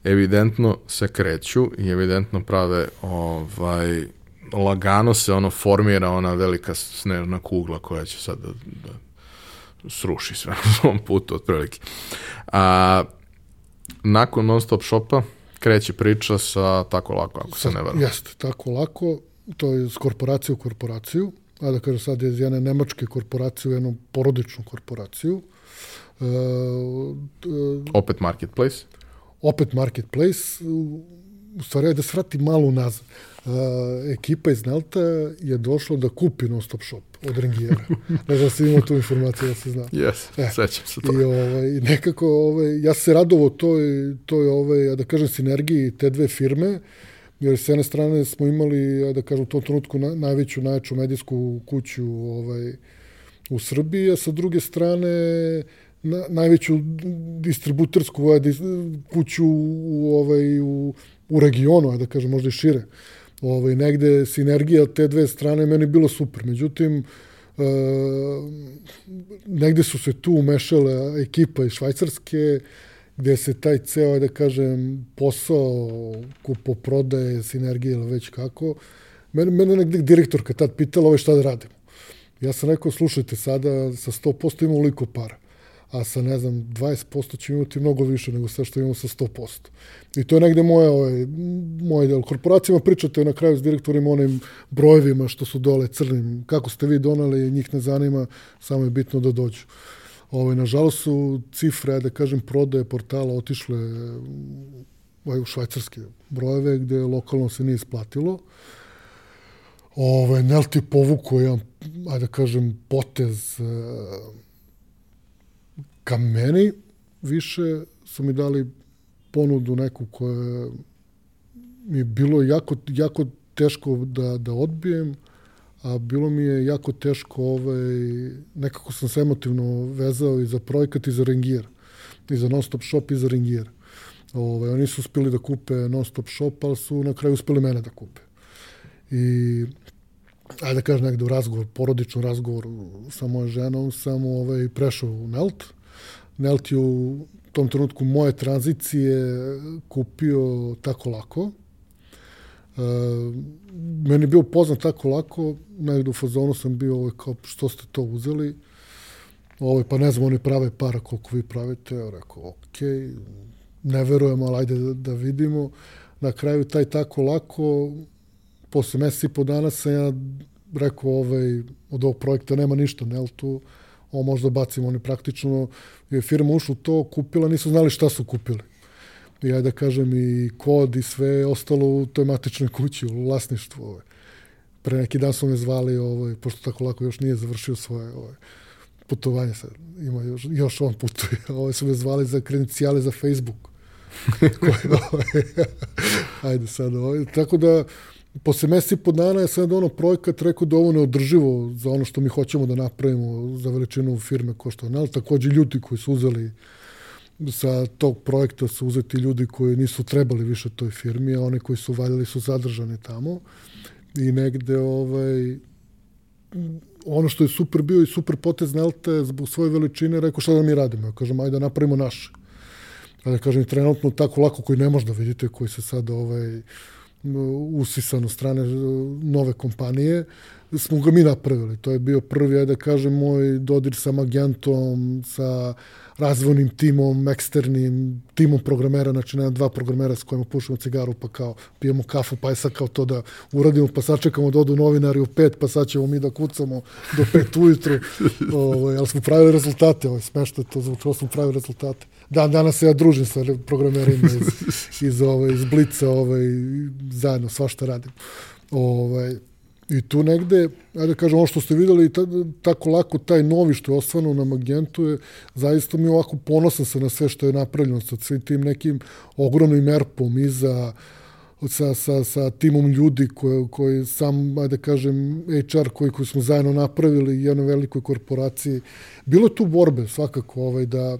evidentno se kreću i evidentno prave ovaj lagano se ono formira ona velika snežna kugla koja će sad da, da sruši sve na svom putu otprilike. A nakon non-stop shopa kreće priča sa tako lako, ako se ne varam. Jeste, tako lako. To je s korporacije u korporaciju. A da kažem sad je iz jedne nemačke korporacije u jednu porodičnu korporaciju. E, e, Opet marketplace. opet marketplace. u stvari, da se vrati malo nazad. Uh, ekipa iz Nelta je došla da kupi non stop shop od Rengijera. ne znam da se imao tu informaciju da se zna. Yes, e, sećam se to. I ovaj, nekako, ovaj, ja se radovo toj, toj ovaj, da kažem, sinergiji te dve firme, jer s jedne strane smo imali, da kažem, u tom trenutku na, najveću, najveću medijsku kuću ovaj, u Srbiji, a sa druge strane na, najveću distributersku ovaj, kuću u, ovaj, u, u regionu, da kažem, možda i šire. Ovaj, negde sinergija te dve strane meni bilo super. Međutim, e, negde su se tu umešale ekipa iz Švajcarske, gde se taj ceo, da kažem, posao kupoprodaje, sinergije ili već kako, mene, mene negde direktorka tad pitala ovaj šta da radimo. Ja sam rekao, slušajte, sada sa 100% ima uliko para a sa, ne znam, 20% ćemo imati mnogo više nego sve što imamo sa 100%. I to je negde moje, ovaj, moje del. Korporacijama pričate na kraju s direktorima onim brojevima što su dole crnim. Kako ste vi donali, njih ne zanima, samo je bitno da dođu. Ovaj, nažalost su cifre, da kažem, prodaje portala otišle ovaj, u švajcarske brojeve, gde lokalno se nije isplatilo. Ovaj, Nelti povuku jedan, ajde da kažem, potez ka meni više su mi dali ponudu neku koja mi je bilo jako, jako teško da, da odbijem, a bilo mi je jako teško, ovaj, nekako sam se emotivno vezao i za projekat i za Rengier, i za Non Stop Shop i za Rengier. Ovaj, oni su uspeli da kupe Non Stop Shop, ali su na kraju uspeli mene da kupe. I ajde da kažem negde u razgovor, porodičnom razgovoru sa mojom ženom, sam ovaj, prešao u Nelt, Nelt je u tom trenutku moje tranzicije kupio tako lako. E, meni je bio poznat tako lako, negde u fazonu sam bio ovaj, kao što ste to uzeli. Ovaj, pa ne znam, oni prave para koliko vi pravite. Ja rekao, ok, ne verujem, ali ajde da, da vidimo. Na kraju taj tako lako, posle meseci i po dana sam ja rekao, ovaj, od ovog projekta nema ništa, Neltu, ovo možda bacimo, oni praktično je firma ušla u to, kupila, nisu znali šta su kupili. I ja da kažem i kod i sve ostalo u toj matičnoj kući, u vlasništvu. Ovaj. Pre neki dan su me zvali, ovaj, pošto tako lako još nije završio svoje ovaj, putovanje, sad ima još, još on putuje, <laughs> ovaj, su me zvali za kredencijale za Facebook. <laughs> Koje, ovaj, <laughs> ajde sad, ovaj. Tako da, posle meseci po dana je sad ono projekat rekao da ovo neodrživo za ono što mi hoćemo da napravimo za veličinu firme ko što je NAL. Takođe ljudi koji su uzeli sa tog projekta su uzeti ljudi koji nisu trebali više toj firmi, a oni koji su valjali su zadržani tamo. I negde ovaj, ono što je super bio i super potez Nelte zbog svoje veličine, rekao šta da mi radimo. Ja kažem, ajde da napravimo naše. A da kažem, trenutno tako lako koji ne možda vidite, koji se sad ovaj, usisan od strane nove kompanije, smo ga mi napravili. To je bio prvi, da kažem, moj dodir sa Magentom, sa razvojnim timom, eksternim timom programera, znači nema dva programera s kojima pušimo cigaru, pa kao pijemo kafu, pa je sad kao to da uradimo, pa sačekamo da odu novinari u pet, pa sad ćemo mi da kucamo do pet ujutru, ovo, <laughs> ovaj, ali smo pravili rezultate, ovo, smešno je to zvučilo, smo pravili rezultate. Dan danas se ja družim sa programerima iz, <laughs> iz, ovaj, iz Blica, ovaj, zajedno svašta radim. Ovaj, I tu negde, ajde da kažem, ovo što ste videli, ta, tako lako taj novi što je osvano na Magentu je, zaista mi ovako ponosan sam na sve što je napravljeno sa svim tim nekim ogromnim erpom iza, sa, sa, sa timom ljudi koji, koji sam, ajde da kažem, HR koji, koji smo zajedno napravili u jednoj velikoj korporaciji. Bilo je tu borbe svakako ovaj, da,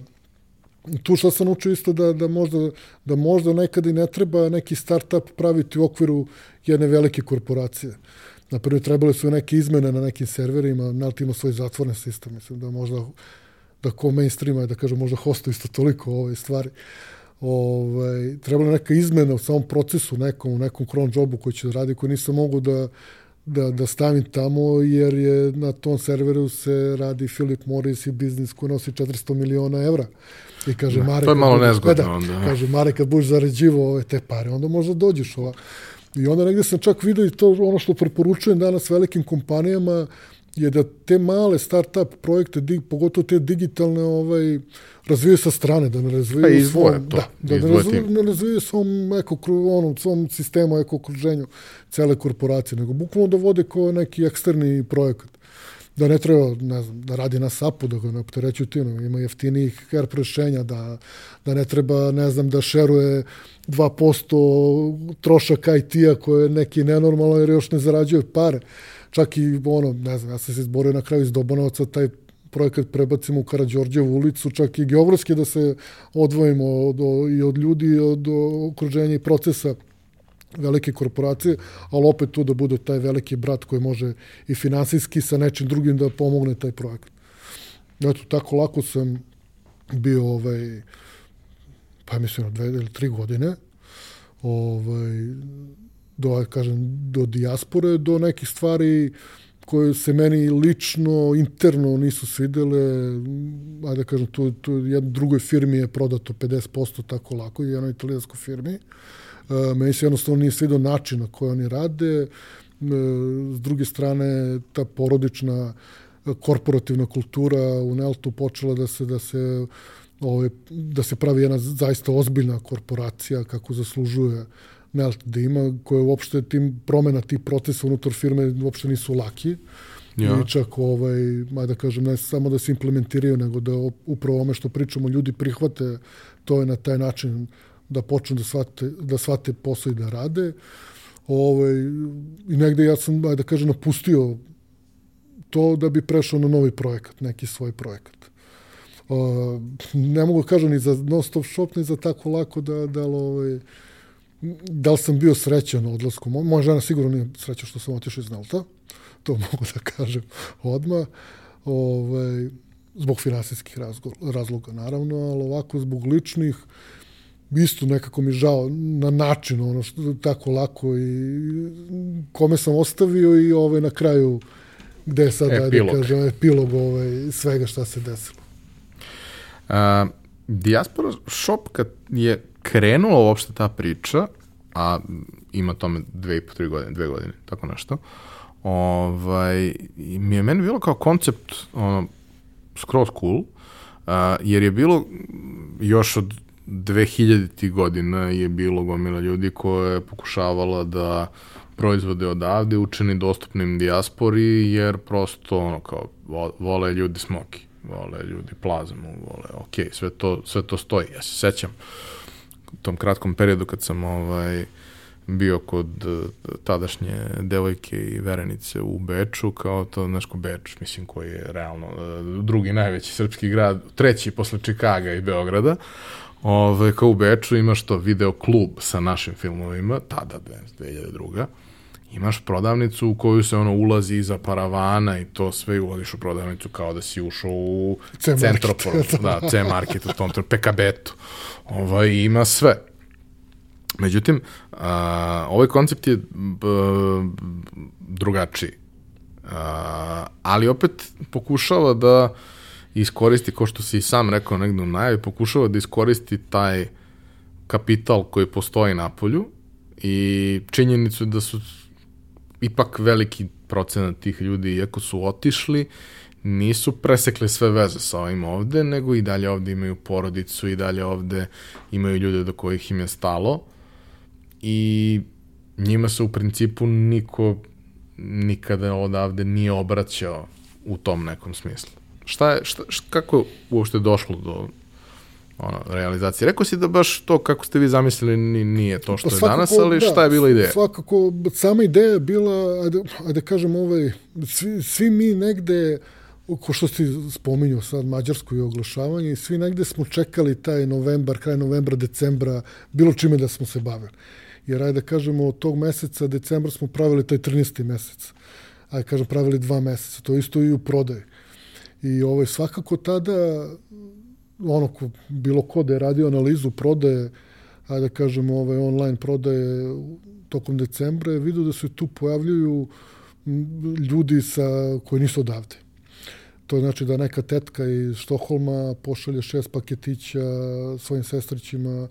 tu što sam učio isto da, da, možda, da možda nekada i ne treba neki startup praviti u okviru jedne velike korporacije. Napravo, trebale su neke izmene na nekim serverima, Melt ima svoj zatvoren sistem, mislim da možda da ko mainstreama, da kažem, možda hosta isto toliko ove stvari. Ovaj, trebalo neka izmena u samom procesu nekom, u nekom cron jobu koji će da radi, koji nisam mogu da, da, da stavim tamo, jer je na tom serveru se radi Philip Morris i biznis koji nosi 400 miliona evra. I kaže, da, Mare... To je malo nezgodno da, onda. Kaže, Mare, kad budeš zarađivo ove te pare, onda možda dođeš ova. I onda negde sam čak vidio i to ono što preporučujem danas velikim kompanijama, je da te male start-up projekte, dig, pogotovo te digitalne, ovaj, razvijaju sa strane, da ne razvijaju pa svom, to, da, da ne razvijaju, ne razvijaju svom, eko, onom, svom sistemu, eko okruženju cele korporacije, nego bukvalno da vode kao neki eksterni projekat da ne treba, ne znam, da radi na SAP-u, da ga ne optereću tino, ima jeftinijih HERP rešenja, da, da ne treba, ne znam, da šeruje 2% trošaka IT-a koje je neki nenormalno jer još ne zarađuje pare. Čak i ono, ne znam, ja sam se izborio na kraju iz Dobanovca, taj projekat prebacimo u Karadžorđevu ulicu, čak i geografski da se odvojimo od, i od ljudi od okruženja i procesa velike korporacije, ali opet tu da bude taj veliki brat koji može i finansijski sa nečim drugim da pomogne taj projekat. Eto, tako lako sam bio, ovaj, pa mislim, dve ili tri godine, ovaj, do, kažem, do dijaspore, do nekih stvari koje se meni lično, interno nisu svidele, ajde da kažem, tu, tu jednoj drugoj firmi je prodato 50% tako lako, jednoj italijanskoj firmi, E, meni se jednostavno nije svidio način na koji oni rade. E, s druge strane, ta porodična korporativna kultura u Neltu počela da se da se ovaj, da se pravi jedna zaista ozbiljna korporacija kako zaslužuje Nelt da ima, koje uopšte tim promena tih procesa unutar firme uopšte nisu laki. Ja. I čak, ovaj, ma da kažem, ne samo da se implementiraju, nego da upravo ome što pričamo ljudi prihvate to je na taj način da počnu da shvate, da shvate posao i da rade. Ovaj, I negde ja sam, da kažem, napustio to da bi prešao na novi projekat, neki svoj projekat. Uh, ne mogu da kažem ni za non stop shop, ni za tako lako da, da, ovaj, da li sam bio srećan na odlasku. Moja žena sigurno nije sreća što sam otišao iz Nalta, to <laughs> mogu da kažem odmah. Ovaj, zbog finansijskih razloga, naravno, ali ovako zbog ličnih, isto nekako mi žao na način, ono što tako lako i kome sam ostavio i ovaj na kraju gde je sad, epilog. da kažem, epilog ovaj, svega šta se desilo. A, Diaspora Shop kad je krenula uopšte ta priča, a ima tome dve i po, tri godine, dve godine, tako nešto, ovaj, mi je meni bilo kao koncept ono, skroz cool, uh, jer je bilo još od 2000. godina je bilo gomila ljudi koje je pokušavala da proizvode odavde učini dostupnim dijaspori, jer prosto ono kao vole ljudi smoki, vole ljudi plazmu, vole, ok, sve to, sve to stoji. Ja se sećam u tom kratkom periodu kad sam ovaj, bio kod eh, tadašnje devojke i verenice u Beču, kao to, znaš, ko Beč, mislim, koji je realno eh, drugi najveći srpski grad, treći posle Čikaga i Beograda, Ove, kao u Beču imaš to video klub sa našim filmovima, tada 2002. Imaš prodavnicu u koju se ono ulazi iza paravana i to sve ulaziš u prodavnicu kao da si ušao u Centropol, <laughs> da, C-Market, u tom PKB-tu. Ovaj, ima sve. Međutim, a, ovaj koncept je b, drugačiji. A, ali opet pokušava da iskoristi, ko što si sam rekao negde u najavi, pokušava da iskoristi taj kapital koji postoji na polju i činjenicu da su ipak veliki procenat tih ljudi, iako su otišli, nisu presekli sve veze sa ovim ovde, nego i dalje ovde imaju porodicu i dalje ovde imaju ljude do kojih im je stalo i njima se u principu niko nikada odavde nije obraćao u tom nekom smislu. Šta je, šta, šta, kako je uopšte došlo do ono, realizacije? Rekao si da baš to kako ste vi zamislili nije to što pa svakako, je danas, ali da, šta je bila ideja? Svakako, sama ideja je bila, ajde, ajde kažem, ovaj, svi, svi mi negde, ko što ste spominjao sad Mađarsku i oglašavanje, svi negde smo čekali taj novembar, kraj novembra, decembra, bilo čime da smo se bavili. Jer ajde da kažemo, od tog meseca, decembra smo pravili taj 13. mesec. Ajde kažem, pravili dva meseca. To isto i u prodaju. I ovaj, svakako tada, ono, ko, bilo ko da je radio analizu prodaje, ajde da kažemo, ovaj, online prodaje tokom decembra, je vidio da se tu pojavljuju ljudi sa, koji nisu odavde. To znači da neka tetka iz Štoholma pošalje šest paketića svojim sestrićima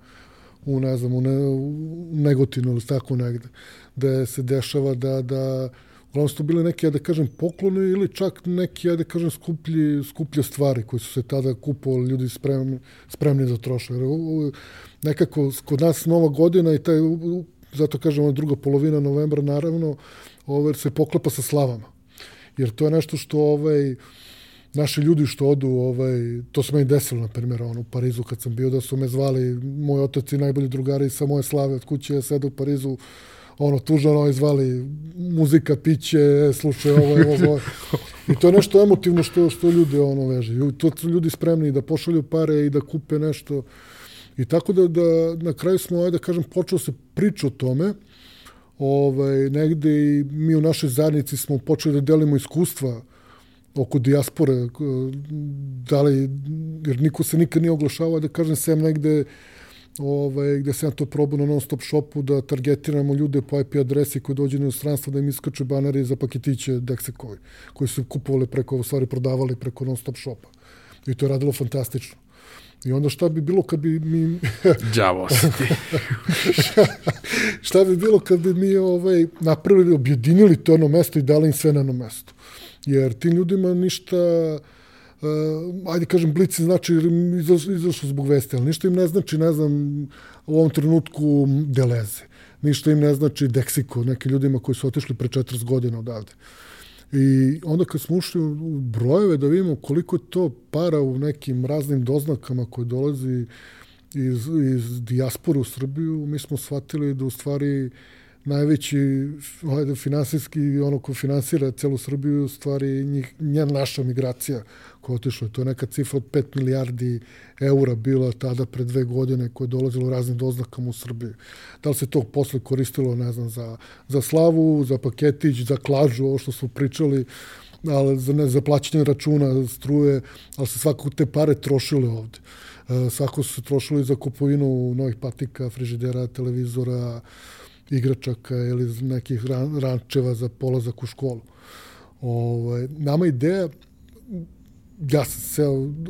u, ne znam, u, ne, u Negotinu ili tako negde, da se dešava da, da uglavnom su to bili neki, ja da kažem, pokloni ili čak neki, ja da kažem, skuplji, skuplje stvari koji su se tada kupovali ljudi spremni, spremni da troše. Jer, nekako, kod nas nova godina i taj, zato kažemo, druga polovina novembra, naravno, ovaj, se poklepa sa slavama. Jer to je nešto što ovaj, naši ljudi što odu, ovaj, to se meni desilo, na primjer, on, u Parizu kad sam bio, da su me zvali, moj otac i najbolji drugari sa moje slave od kuće, ja sede u Parizu, ono, tužano ovaj, zvali muzika, piće, slušaj ovo, ovo, ovo. I to je nešto emotivno što, što ljudi ono veže. I to su ljudi spremni da pošalju pare i da kupe nešto. I tako da, da na kraju smo, ajde da kažem, počeo se priča o tome, ovaj, negde i mi u našoj zajednici smo počeli da delimo iskustva oko dijaspore, da li, jer niko se nikad nije oglašavao, da kažem, sem negde ovaj, gde se ja to probao na non-stop shopu da targetiramo ljude po IP adresi koji dođu na inostranstvo da im iskače banari za paketiće Dexekovi, koji su kupovali preko, u stvari prodavali preko non-stop shopa. I to je radilo fantastično. I onda šta bi bilo kad bi mi... Đavo si ti. šta bi bilo kad bi mi ovaj, napravili, objedinili to ono mesto i dali im sve na jedno mesto. Jer tim ljudima ništa... Uh, ajde kažem, blici znači izašlo zbog veste, ali ništa im ne znači, ne znam, u ovom trenutku Deleze. Ništa im ne znači Deksiko, neki ljudima koji su otišli pre 40 godina odavde. I onda kad smo ušli u brojeve da vidimo koliko je to para u nekim raznim doznakama koje dolazi iz, iz dijaspore u Srbiju, mi smo shvatili da u stvari najveći ovaj, finansijski ono ko finansira celu Srbiju u stvari njih, njen naša migracija koja otišla. To je neka cifra od 5 milijardi eura bila tada pre dve godine koja je dolazila u raznim doznakama u Srbiji. Da li se to posle koristilo, ne znam, za, za slavu, za paketić, za klažu, ovo što smo pričali, ali za, ne, za plaćanje računa, struje, ali se svakako te pare trošile ovde. E, svako su se trošili za kupovinu novih patika, frižidera, televizora, igračaka ili nekih ran, rančeva za polazak u školu. Ovaj, nama ideja ja sam se,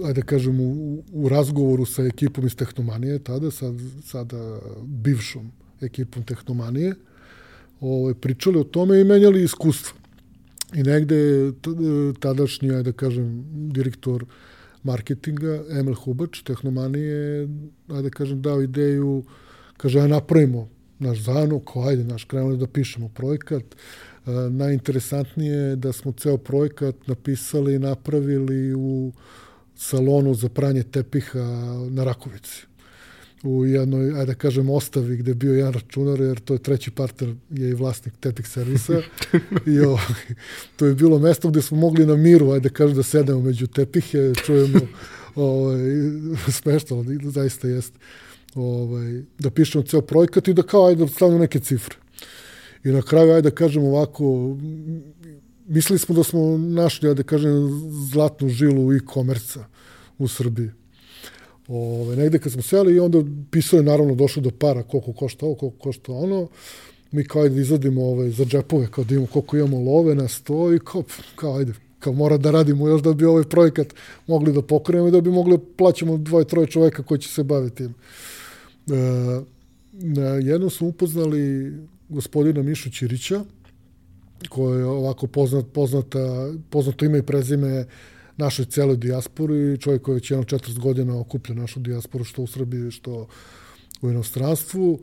ajde da kažem, u, u razgovoru sa ekipom iz Tehnomanije, tada, sad, sada bivšom ekipom Tehnomanije, ovaj, pričali o tome i menjali iskustva. I negde tadašnji, ajde da kažem, direktor marketinga, Emil Hubač, Tehnomanije, ajde da kažem, dao ideju, kaže, aj napravimo naš zanu, kao ajde, naš, krenuli da pišemo projekat, E, najinteresantnije je da smo ceo projekat napisali i napravili u salonu za pranje tepiha na Rakovici u jednoj, ajde da kažem, ostavi gde je bio jedan računar, jer to je treći partner, je i vlasnik tepih servisa. <laughs> I o, to je bilo mesto gde smo mogli na miru, ajde da kažem, da sedemo među tepihe, čujemo <laughs> ovaj, <laughs> smešno, zaista jeste. Ovaj, da pišemo ceo projekat i da kao, ajde, da stavljamo neke cifre. I na kraju, ajde da kažem ovako, mislili smo da smo našli, ajde da kažem, zlatnu žilu e-komerca u Srbiji. Ove, negde kad smo seli i onda pisao je naravno došlo do para koliko košta ovo, koliko košta ono. Mi kao ajde izadimo ove, za džepove, kao da imamo koliko imamo love na sto i kao, kao ajde, kao mora da radimo još da bi ovaj projekat mogli da pokrenemo i da bi mogli da plaćamo dvoje, troje čoveka koji će se baviti tim. E, na jednom smo upoznali gospodina Mišu Ćirića, koji je ovako poznat, poznata, poznato ime i prezime našoj celoj dijaspori, čovjek koji je već jedno 40 godina okuplja našu dijasporu, što u Srbiji, što u inostranstvu.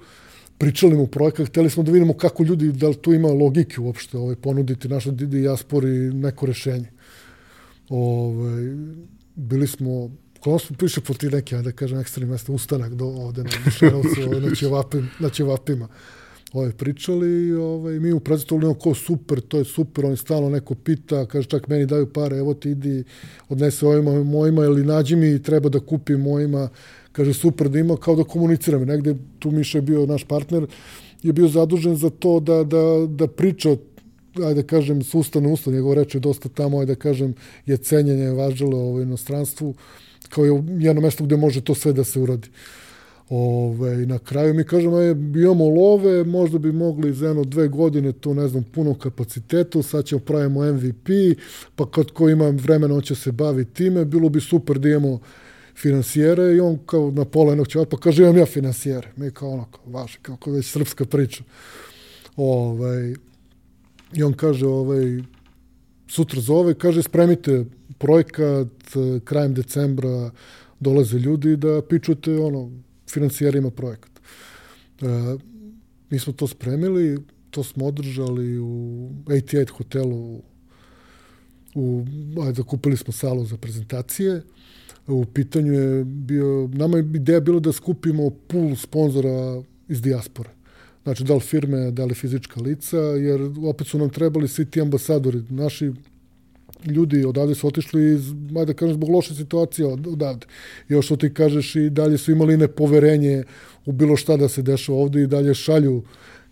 Pričali mu projekat, hteli smo da vidimo kako ljudi, da li tu ima logike uopšte ovaj, ponuditi našoj dijaspori neko rešenje. Ove, ovaj, bili smo Ko smo piše po ti neke, da kažem, ekstremne mesta, ustanak do ovde na Mišenovcu, ovaj, <laughs> na, ćevapim, na ćevapima ovaj, pričali ovaj, mi u predstavljamo ko super, to je super, on stalno neko pita, kaže čak meni daju pare, evo ti idi, odnese ovima mojima ili nađi mi, treba da kupim mojima, kaže super da ima, kao da komuniciram. Negde tu Miša je bio naš partner, je bio zadužen za to da, da, da priča ajde da kažem, s usta na usta, njegov reč je dosta tamo, ajde da kažem, je cenjenje važilo u inostranstvu, kao je jedno mesto gde može to sve da se uradi. Ove, na kraju mi kažemo, je, imamo love, možda bi mogli za jedno dve godine to, ne znam, puno kapacitetu, sad ćemo pravimo MVP, pa kad ko ima vremena, on će se baviti time, bilo bi super da imamo finansijere i on kao na pola jednog ćeva, pa kaže, imam ja finansijere. Mi kao ono, kao, vaš, kao već srpska priča. Ove, I on kaže, ovaj, sutra zove, kaže, spremite projekat, krajem decembra dolaze ljudi da pičute ono, financijerima projekat. E, mi smo to spremili, to smo održali u 88 hotelu u, ajde, kupili smo salu za prezentacije. U pitanju je bio, nama je ideja bilo da skupimo pool sponzora iz dijaspore. Znači, da li firme, da li fizička lica, jer opet su nam trebali svi ti ambasadori. Naši ljudi odavde su otišli iz, da kažem, zbog loše situacije odavde. I još što ti kažeš i dalje su imali nepoverenje u bilo šta da se dešava ovde i dalje šalju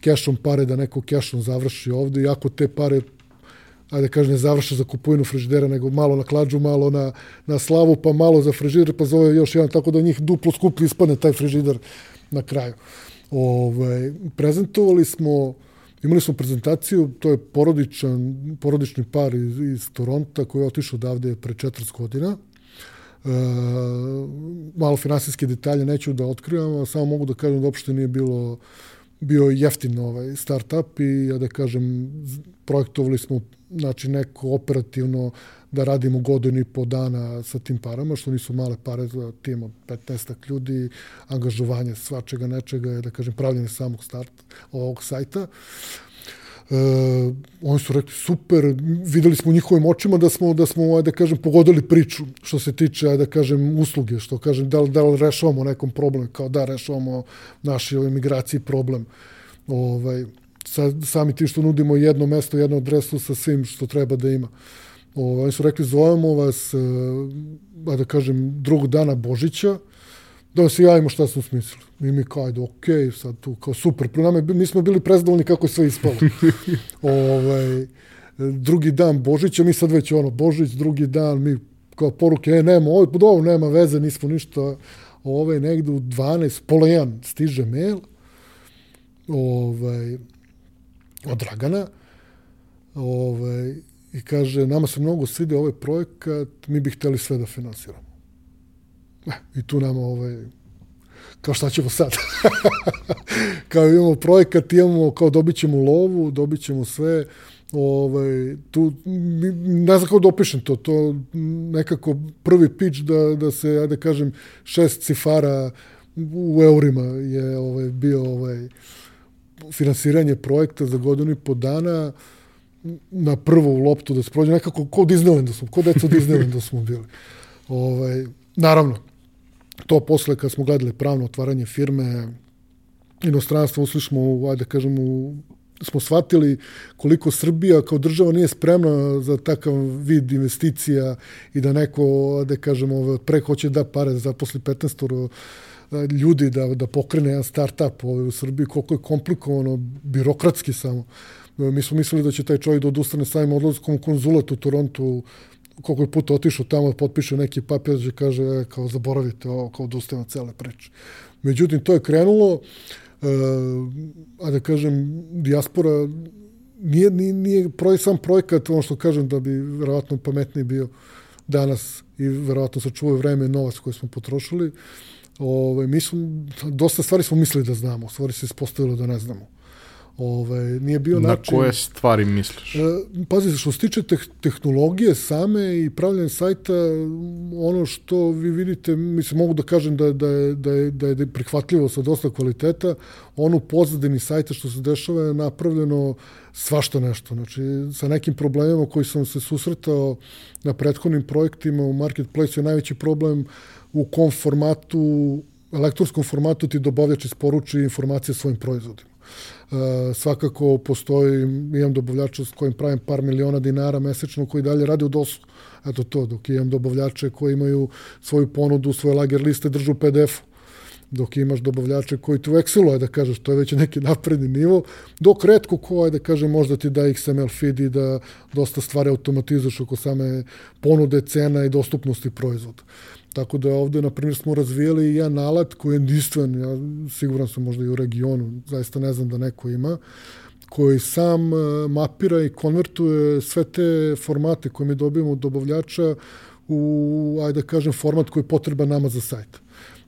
kešom pare da neko kešom završi ovde, iako te pare ajde kažem, ne završe za kupovinu frižidera, nego malo na klađu, malo na, na slavu, pa malo za frižider, pa zove još jedan, tako da njih duplo skuplji ispadne taj frižider na kraju. Ove, ovaj, prezentovali smo, imali smo prezentaciju, to je porodičan, porodični par iz, iz Toronta koji je otišao odavde pre 40 godina. E, malo finansijske detalje neću da otkrivam, samo mogu da kažem da uopšte nije bilo bio jeftin ovaj startup i ja da kažem projektovali smo znači neko operativno da radimo godinu i po dana sa tim parama, što nisu male pare za tim od 15 ljudi, angažovanje svačega nečega je, da kažem, pravljenje samog start ovog sajta. Uh, oni su rekli super, videli smo u njihovim očima da smo, da smo da kažem, pogodili priču što se tiče, da kažem, usluge, što kažem, da li, da li rešavamo nekom problem, kao da rešavamo naši emigraciji problem. Ovaj, sa, sami ti što nudimo jedno mesto, jednu adresu sa svim što treba da ima. Ovaj, oni su rekli, zovemo vas, uh, da kažem, drugog dana Božića, da se javimo šta smo smislili. I mi kao, ajde, okej, okay, sad tu, kao super. Pro nama, mi smo bili prezadovoljni kako je sve ispalo. <laughs> ovaj, drugi dan Božića, mi sad već ono, Božić, drugi dan, mi kao poruke, e, nema, ovo, ovo nema veze, nismo ništa, ove, negde u 12, pola jedan stiže mail, ovaj, od Dragana, ovaj, i kaže, nama se mnogo svide ovaj projekat, mi bi hteli sve da finansiramo. I tu nama ovaj, kao šta ćemo sad? <laughs> kao imamo projekat, imamo, kao dobit ćemo lovu, dobit ćemo sve, ovaj, tu, ne znam kako da opišem to, to nekako prvi pitch da, da se, ja da kažem, šest cifara u eurima je ovaj, bio ovaj, finansiranje projekta za godinu i po dana na prvu loptu da se prođe nekako ko Disneylandu smo, ko deca Disneylandu smo bili. Ovaj, naravno, to posle kad smo gledali pravno otvaranje firme, inostranstvo, ušli smo, ajde da kažem, u, smo shvatili koliko Srbija kao država nije spremna za takav vid investicija i da neko, da kažemo, pre hoće da pare da zaposli 15 ljudi da, da pokrene jedan start-up ovaj, u Srbiji, koliko je komplikovano, birokratski samo. Mi smo mislili da će taj čovjek da odustane samim odlazkom konzulat u Torontu koliko je puta otišao tamo, potpiše neki papir, da kaže, e, kao zaboravite ovo, kao odustajem od cele priče. Međutim, to je krenulo, e, a da kažem, dijaspora nije, nije, nije projekt, sam projekat, ono što kažem da bi verovatno pametniji bio danas i verovatno sačuvaju vreme i novac koje smo potrošili. Ove, ovaj, mi smo, dosta stvari smo mislili da znamo, stvari se ispostavilo da ne znamo. Ovaj, nije bio Na način... Na koje stvari misliš? E, pazi, što se tiče teh, tehnologije same i pravljanja sajta, ono što vi vidite, mislim, mogu da kažem da, da, je, da, je, da je prihvatljivo sa dosta kvaliteta, ono pozadini sajta što se dešava je napravljeno svašta nešto. Znači, sa nekim problemima koji sam se susretao na prethodnim projektima u Marketplace je najveći problem u kom formatu, elektronskom formatu ti dobavljač isporuči informacije o svojim proizvodima. E, svakako postoji, imam dobavljača s kojim pravim par miliona dinara mesečno koji dalje rade u DOS-u. Eto to, dok imam dobavljače koji imaju svoju ponudu, svoje lager liste držu u PDF-u dok imaš dobavljače koji tu Excelu, je da kažeš, to je već neki napredni nivo, dok redko ko je da kaže možda ti da XML feed i da dosta stvari automatizuješ oko same ponude, cena i dostupnosti proizvoda. Tako da ovde, na primjer, smo razvijali jedan alat koji je jedinstven, ja siguran sam možda i u regionu, zaista ne znam da neko ima, koji sam e, mapira i konvertuje sve te formate koje mi dobijemo od dobavljača u, ajde da kažem, format koji je potreba nama za sajt.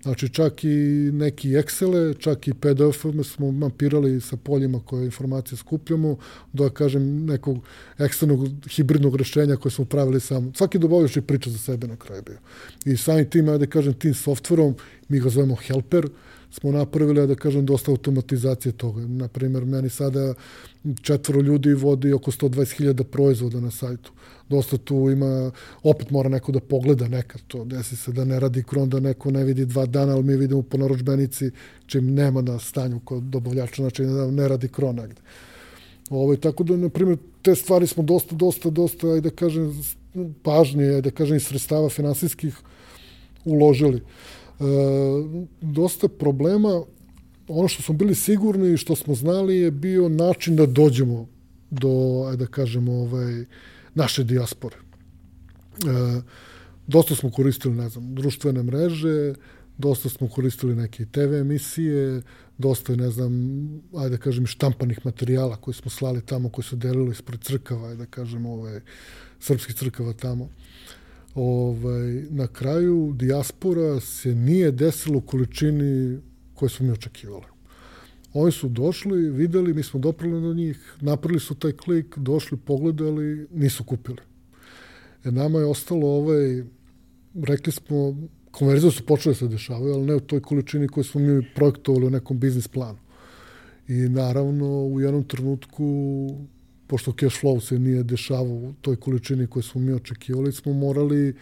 Znači čak i neki Excele, čak i PDF smo mapirali sa poljima koje informacije skupljamo, do, kažem, nekog eksternog hibridnog rešenja koje smo pravili sam. Svaki dobavljač je priča za sebe na kraju bio. I sami tim, da kažem, tim softverom, mi ga zovemo Helper, smo napravili, da kažem, dosta automatizacije toga. Naprimer, meni sada četvoro ljudi vodi oko 120.000 proizvoda na sajtu. Dosta tu ima, opet mora neko da pogleda nekad to, desi se da ne radi kron, da neko ne vidi dva dana, ali mi vidimo po naročbenici čim nema na stanju kod dobavljača, znači ne radi kron negde. Ovo, ovaj, tako da, na primjer, te stvari smo dosta, dosta, dosta, ajde da kažem, pažnje, da kažem, i sredstava finansijskih uložili. E, dosta problema, ono što smo bili sigurni i što smo znali je bio način da dođemo do, ajde da kažemo, ovaj, naše dijaspore. E, dosta smo koristili, ne znam, društvene mreže, dosta smo koristili neke TV emisije, dosta, ne znam, ajde da kažem, štampanih materijala koje smo slali tamo, koje su delili ispred crkava, ajde da kažem, ovaj, srpskih crkava tamo. Ovaj, na kraju, dijaspora se nije desila u količini koje smo mi očekivali. Oni su došli, videli, mi smo doprali do njih, napravili su taj klik, došli, pogledali, nisu kupili. E, nama je ostalo ovaj, rekli smo, konverzije su počele da se dešavaju, ali ne u toj količini koju smo mi projektovali u nekom biznis planu. I naravno, u jednom trenutku, pošto cash flow se nije dešavao u toj količini koju smo mi očekivali, smo morali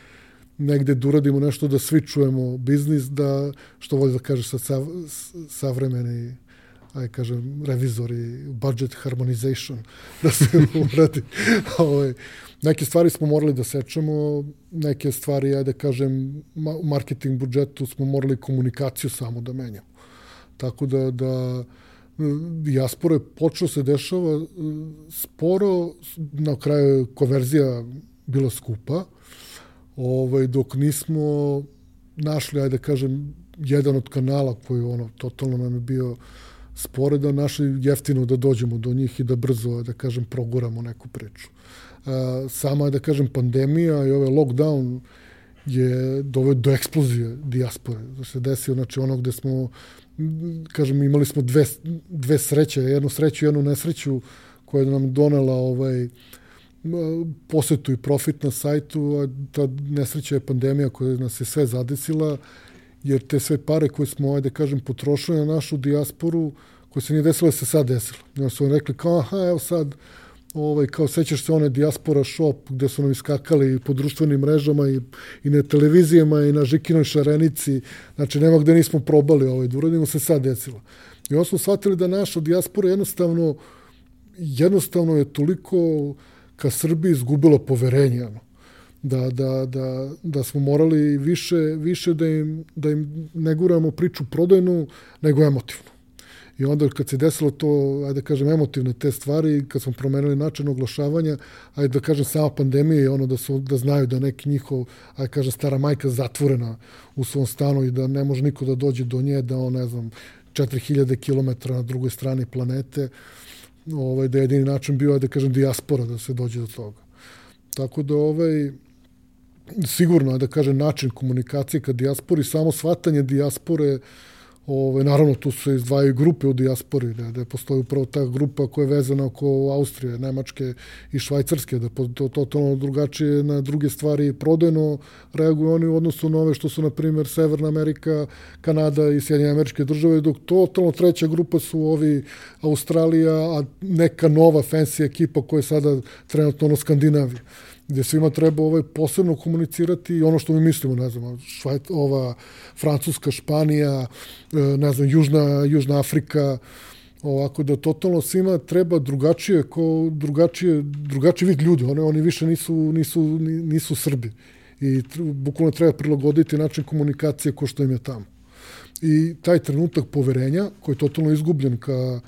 negde da uradimo nešto da svi čujemo biznis, da, što voli da kaže sa sav, savremeni aj kažem, revizori, budget harmonization, <laughs> da se uradi. ovaj, neke stvari smo morali da sečemo, neke stvari, ajde da kažem, u marketing budžetu smo morali komunikaciju samo da menjamo. Tako da, da dijaspora je počeo se dešava sporo, na kraju konverzija bila skupa, ovaj, dok nismo našli, ajde da kažem, jedan od kanala koji ono, totalno nam je bio spore da našli jeftino da dođemo do njih i da brzo, da kažem, proguramo neku priču. Sama, da kažem, pandemija i ovaj lockdown je doveo do eksplozije dijaspore. Da se desio, znači, ono gde smo, kažem, imali smo dve, dve sreće, jednu sreću i jednu nesreću koja je nam donela ovaj, posetu i profit na sajtu, a ta nesreća je pandemija koja nas je sve zadesila jer te sve pare koje smo, ajde kažem, potrošili na našu dijasporu, koje se nije desilo, se sad desilo. Ja su rekli kao, aha, evo sad, ovaj, kao sećaš se one diaspora shop gde su nam iskakali po društvenim mrežama i, i na televizijama i na Žikinoj šarenici, znači nema gde nismo probali ovaj, da uradimo, se sad desilo. I onda smo shvatili da naša diaspora jednostavno, jednostavno je toliko ka Srbiji izgubila poverenje. Ono da, da, da, da smo morali više, više da, im, da im ne guramo priču prodajnu, nego emotivnu. I onda kad se desilo to, ajde da kažem, emotivne te stvari, kad smo promenili način oglašavanja, ajde da kažem, sama pandemija i ono da, su, da znaju da neki njihov, ajde da kažem, stara majka zatvorena u svom stanu i da ne može niko da dođe do nje, da on, ne znam, 4000 km na drugoj strani planete, ovaj, da je jedini način bio, ajde da kažem, dijaspora da se dođe do toga. Tako da, ovaj, sigurno da kaže način komunikacije ka dijaspori, samo shvatanje dijaspore Ove, naravno, tu se izdvajaju grupe u dijaspori, da, da postoji upravo ta grupa koja je vezana oko Austrije, Nemačke i Švajcarske, da to totalno drugačije na druge stvari prodajno reaguju oni u odnosu na ove što su, na primjer, Severna Amerika, Kanada i Sjedinje američke države, dok totalno treća grupa su ovi Australija, a neka nova fancy ekipa koja je sada trenutno ono Skandinavija gde svima treba ovaj posebno komunicirati i ono što mi mislimo, ne znam, Švajt, ova Francuska, Španija, e, ne znam, Južna, Južna Afrika, ovako da totalno svima treba drugačije ko drugačije drugačiji vid ljudi. Oni oni više nisu nisu nisu Srbi. I bukvalno treba prilagoditi način komunikacije ko što im je tamo. I taj trenutak poverenja koji je totalno izgubljen ka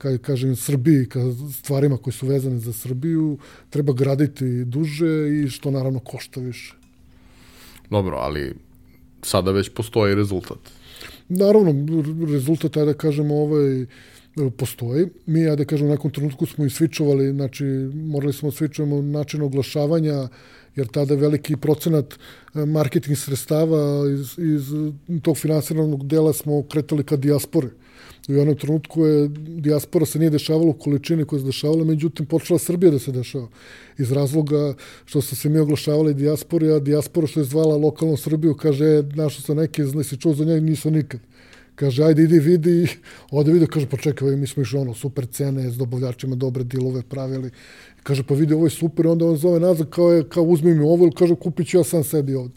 ka, kažem, Srbiji, ka stvarima koje su vezane za Srbiju, treba graditi duže i što naravno košta više. Dobro, ali sada već postoji rezultat. Naravno, rezultat, ajde da kažemo, ovaj, postoji. Mi, ja da kažem, u nekom trenutku smo i svičovali, znači morali smo da svičujemo način oglašavanja, jer tada veliki procenat e, marketing sredstava iz, iz tog finansiranog dela smo kretali ka dijaspore. U jednom trenutku je dijaspora se nije dešavala u količini koja se dešavala, međutim počela Srbija da se dešava. Iz razloga što su se mi oglašavali dijaspori, a dijaspora što je zvala lokalnu Srbiju, kaže, e, našao sam neke, si čuo za njega, nisu nikad. Kaže, ajde, idi, vidi. Ode vidi, kaže, pa čekaj, mi smo išli ono, super cene, s dobavljačima dobre dilove pravili. Kaže, pa vidi, ovo je super, onda on zove nazad, kao, je, kao uzmi mi ovo, ili kaže, kupit ću ja sam sebi ovde.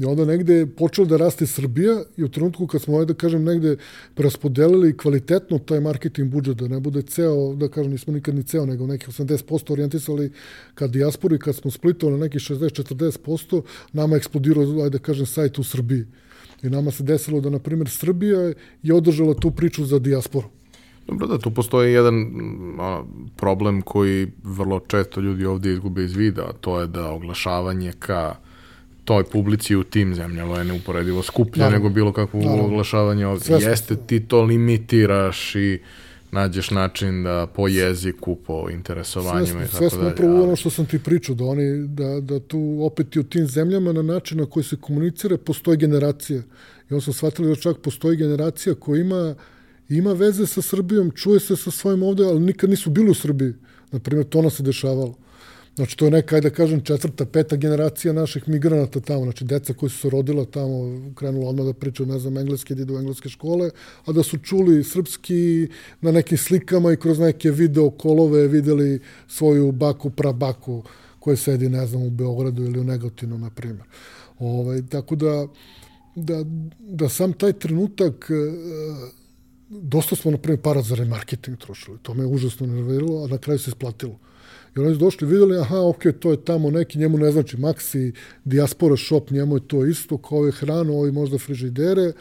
I onda negde je počeo da raste Srbija i u trenutku kad smo, da kažem, negde preraspodelili kvalitetno taj marketing budžet, da ne bude ceo, da kažem, nismo nikad ni ceo, nego nekih 80% orijentisali ka dijasporu i kad smo splitovali na nekih 60-40%, nama je eksplodirao, ajde da kažem, sajt u Srbiji. I nama se desilo da, na primjer, Srbija je održala tu priču za dijasporu. Dobro da, tu postoji jedan a, problem koji vrlo često ljudi ovde izgube iz vida, a to je da oglašavanje ka toj publici u tim zemljama je neuporedivo skuplje Naravno. nego bilo kakvo Naravno. oglašavanje ovde. Sve Jeste, ti to limitiraš i nađeš način da po jeziku, po interesovanjima i tako dalje. Sve smo upravo ono što sam ti pričao, da, oni, da, da tu opet i u tim zemljama na način na koji se komunicira postoji generacija. I on sam shvatili da čak postoji generacija koja ima, ima veze sa Srbijom, čuje se sa svojim ovde, ali nikad nisu bili u Srbiji. Naprimjer, to nas se dešavalo. Znači, to je neka, da kažem, četvrta, peta generacija naših migranata tamo. Znači, deca koji su se rodila tamo, krenula odmah da pričaju, ne znam, engleski, da idu u engleske škole, a da su čuli srpski na nekim slikama i kroz neke video kolove videli svoju baku, prabaku koja sedi, ne znam, u Beogradu ili u Negotinu, na primjer. Ovaj, tako da, da, da sam taj trenutak e, dosta smo, na primjer, para za remarketing trošili. To me užasno nerviralo, a na kraju se isplatilo. I oni su došli, videli, aha, ok, to je tamo neki, njemu ne znači Maxi, Diaspora Shop, njemu je to isto, kao je hrano, ovi možda frižidere,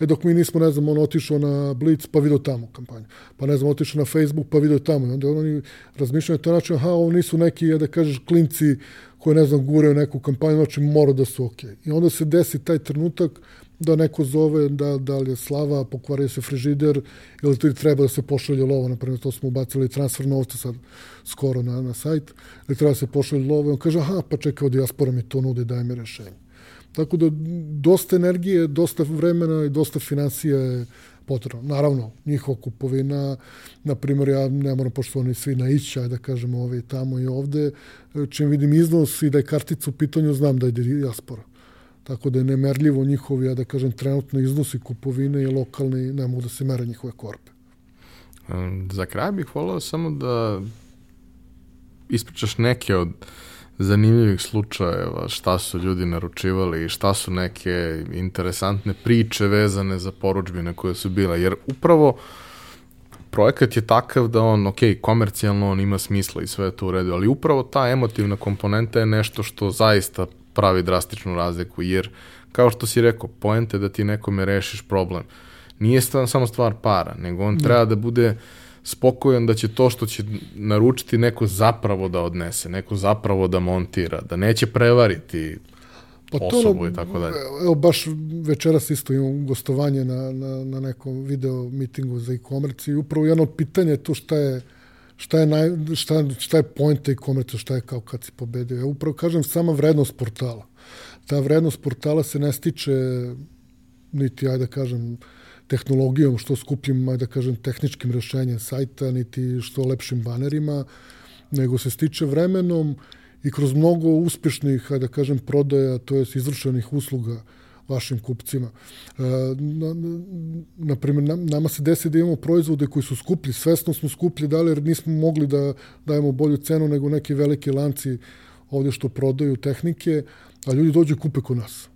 E dok mi nismo, ne znam, on otišao na Blitz pa vidio tamo kampanju. Pa ne znam, otišao na Facebook pa vidio tamo. I onda oni razmišljaju to način, aha, ovo nisu neki, da kažeš, klinci koji, ne znam, guraju neku kampanju, znači mora da su okej. I onda se desi taj trenutak da neko zove da, da li je slava, pokvario se frižider ili ti treba da se pošalje lovo, na primjer to smo ubacili transfer novca sad skoro na, na sajt, ili treba da se pošalje lovo i on kaže aha pa čekaj od diaspora mi to nudi, daj mi rešenje. Tako da dosta energije, dosta vremena i dosta financija je potrebno. Naravno, njihova kupovina, na primjer, ja ne moram, pošto oni svi naići, da kažemo, ove tamo i ovde, čim vidim iznos i da je kartica u pitanju, znam da je diaspora tako da je nemerljivo njihovi, ja da kažem, trenutno iznosi kupovine i lokalni, ne mogu da se mere njihove korpe. Za kraj bih volao samo da ispričaš neke od zanimljivih slučajeva, šta su ljudi naručivali i šta su neke interesantne priče vezane za poručbine koje su bile, jer upravo projekat je takav da on, ok, komercijalno on ima smisla i sve je to u redu, ali upravo ta emotivna komponenta je nešto što zaista pravi drastičnu razliku, jer kao što si rekao, poente da ti nekome rešiš problem. Nije stvar, samo stvar para, nego on da. treba da bude spokojan da će to što će naručiti neko zapravo da odnese, neko zapravo da montira, da neće prevariti pa to, osobu i tako dalje. Evo, baš večeras isto imam gostovanje na, na, na nekom video mitingu za e-commerce i upravo jedno od pitanja je to šta je šta je, naj, šta, šta je point e-commerce, šta je kao kad si pobedio. Ja upravo kažem sama vrednost portala. Ta vrednost portala se ne stiče niti, ajde da kažem, tehnologijom, što skupljim, ajde da kažem, tehničkim rešenjem sajta, niti što lepšim banerima, nego se stiče vremenom i kroz mnogo uspešnih, ajde da kažem, prodaja, to je izvršenih usluga vašim kupcima. E, na, na primjer, nama se desi da imamo proizvode koji su skuplji, svesno smo skuplji, da li jer nismo mogli da dajemo bolju cenu nego neki veliki lanci ovde što prodaju tehnike, a ljudi dođu i kupe kod nas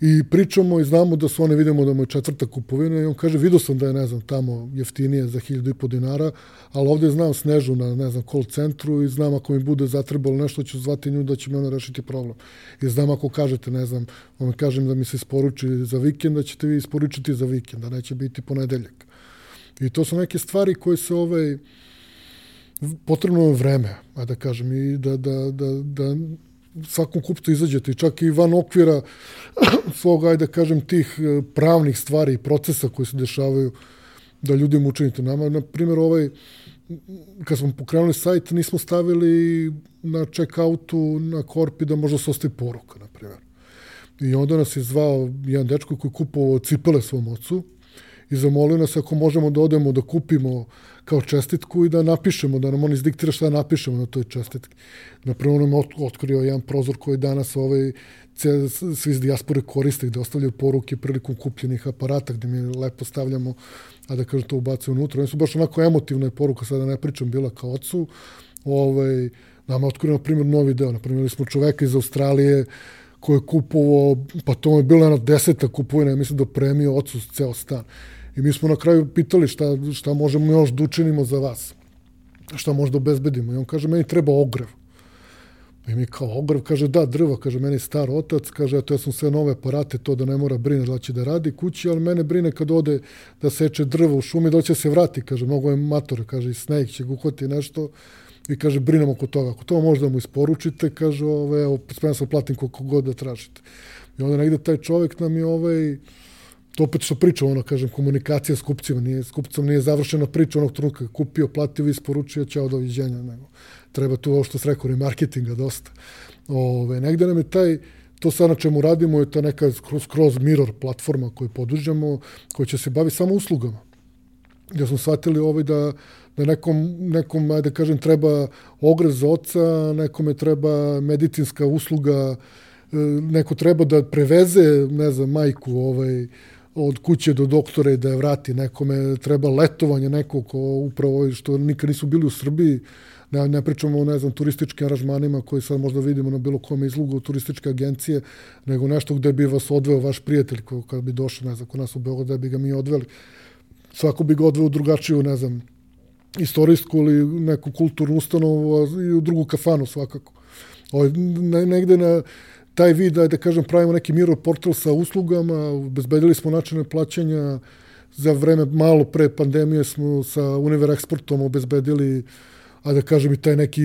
i pričamo i znamo da su one, vidimo da mu je četvrta kupovina i on kaže, vidio sam da je, ne znam, tamo jeftinije za hiljadu i po dinara, ali ovde znam Snežu na, ne znam, call centru i znam ako mi bude zatrebalo nešto, ću zvati nju da će mi ona rešiti problem. I znam ako kažete, ne znam, on kažem da mi se isporuči za vikend, da ćete vi isporučiti za vikend, da neće biti ponedeljak. I to su neke stvari koje se ovaj, potrebno je vreme, a da kažem, i da, da, da, da svakom kupcu izađete, čak i van okvira <clears throat> svog, ajde da kažem, tih e, pravnih stvari i procesa koji se dešavaju, da ljudima učinite. Nama, na primjer, ovaj, kad smo pokrenuli sajt, nismo stavili na check-outu na korpi da možda se ostaje poruka, na primjer. I onda nas je zvao jedan dečko koji kupovao cipele svom ocu i zamolio nas ako možemo da odemo da kupimo kao čestitku i da napišemo, da nam on izdiktira šta da napišemo na toj čestitki. Napravo nam otkrio jedan prozor koji danas ovaj, svi iz dijaspore koriste gde ostavljaju poruke prilikom kupljenih aparata gde mi lepo stavljamo a da kažem to ubacuju unutra. Oni su baš onako emotivna je poruka, sada ne pričam, bila kao ocu. Ovaj, nama otkrio, na primjer, novi deo. Na primjer, smo čoveka iz Australije koji je kupovao, pa to je bila jedna deseta kupovina, mislim da premio ocu ceo stan. I mi smo na kraju pitali šta, šta možemo još da učinimo za vas. Šta možda obezbedimo. I on kaže, meni treba ogrev. I mi kao ogrev, kaže, da, drva, kaže, meni star otac, kaže, eto, ja sam sve nove aparate, to da ne mora brine da će da radi kući, ali mene brine kad ode da seče drvo u šumi, da će se vrati, kaže, mnogo je mator, kaže, i sneg će guhoti nešto, i kaže, brinemo oko toga, ako to možda mu isporučite, kaže, ove, evo, spreman sam platim koliko god da tražite. I onda negde taj čovek nam je ovaj, to opet što pričam, ono, kažem, komunikacija s kupcima, nije, s kupcom nije završena priča onog trenutka, kupio, platio, isporučio, ćao, doviđenja, nego treba tu ovo što se rekao, marketinga dosta. Ove, negde nam je taj, to sad na čemu radimo je ta neka skroz, skroz mirror platforma koju podužemo, koja će se bavi samo uslugama. Gde smo shvatili ovaj da, da nekom, nekom, ajde kažem, treba ogrez za oca, nekome treba medicinska usluga, e, neko treba da preveze, ne znam, majku ovaj, od kuće do doktora i da je vrati nekome, treba letovanje nekog ko upravo što nikad nisu bili u Srbiji, ne, ne pričamo o, ne znam, turističkim aranžmanima koji sad možda vidimo na bilo kome izlugu turističke agencije, nego nešto gde bi vas odveo vaš prijatelj ko, kad bi došao, ne znam, kod nas u Beograd, da bi ga mi odveli. Svako bi ga odveo drugačiju, ne znam, istorijsku ili neku kulturnu ustanovu i u drugu kafanu svakako. O, ovaj, ne, negde na taj vid, da, kažem, pravimo neki miro portal sa uslugama, obezbedili smo načine plaćanja, za vreme malo pre pandemije smo sa Univer Exportom obezbedili a da kažem i taj neki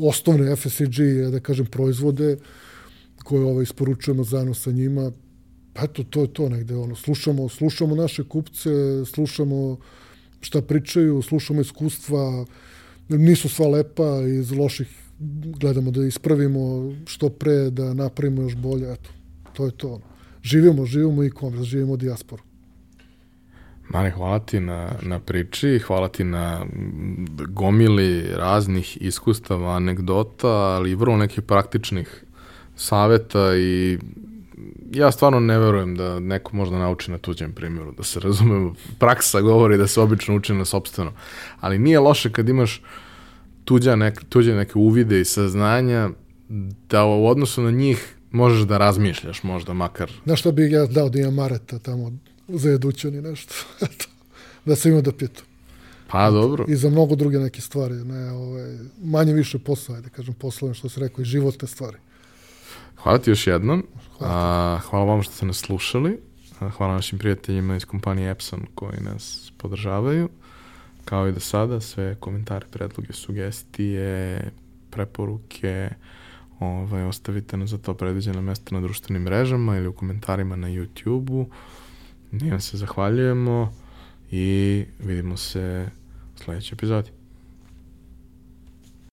osnovne FSG, a da kažem proizvode koje ovaj, isporučujemo zajedno sa njima. Pa eto, to je to negde. Ono, slušamo, slušamo naše kupce, slušamo šta pričaju, slušamo iskustva, nisu sva lepa, iz loših gledamo da ispravimo što pre, da napravimo još bolje, eto, to je to. Živimo, živimo i komers, živimo dijasporu. Mane, hvala ti na, na priči, hvala ti na gomili raznih iskustava, anegdota, ali i vrlo nekih praktičnih saveta i ja stvarno ne verujem da neko možda nauči na tuđem primjeru, da se razumemo. Praksa govori da se obično uči na sobstveno, ali nije loše kad imaš tuđa nek, tuđe neke uvide i saznanja da u odnosu na njih možeš da razmišljaš možda makar. Znaš što bih ja dao da imam Mareta tamo za jedućan i nešto. <laughs> da se ima da pitu. Pa dobro. I za mnogo druge neke stvari. Ne, ovaj, manje više posla, da kažem poslovne, što se rekao, i životne stvari. Hvala ti još jednom. Hvala, A, hvala vam što ste nas slušali. Hvala našim prijateljima iz kompanije Epson koji nas podržavaju. Kao i do sada, sve komentare, predloge, sugestije, preporuke, ovaj, ostavite nam za to predviđeno mesto na društvenim mrežama ili u komentarima na YouTube-u. Vam se zahvaljujemo i vidimo se u sledećoj epizodi.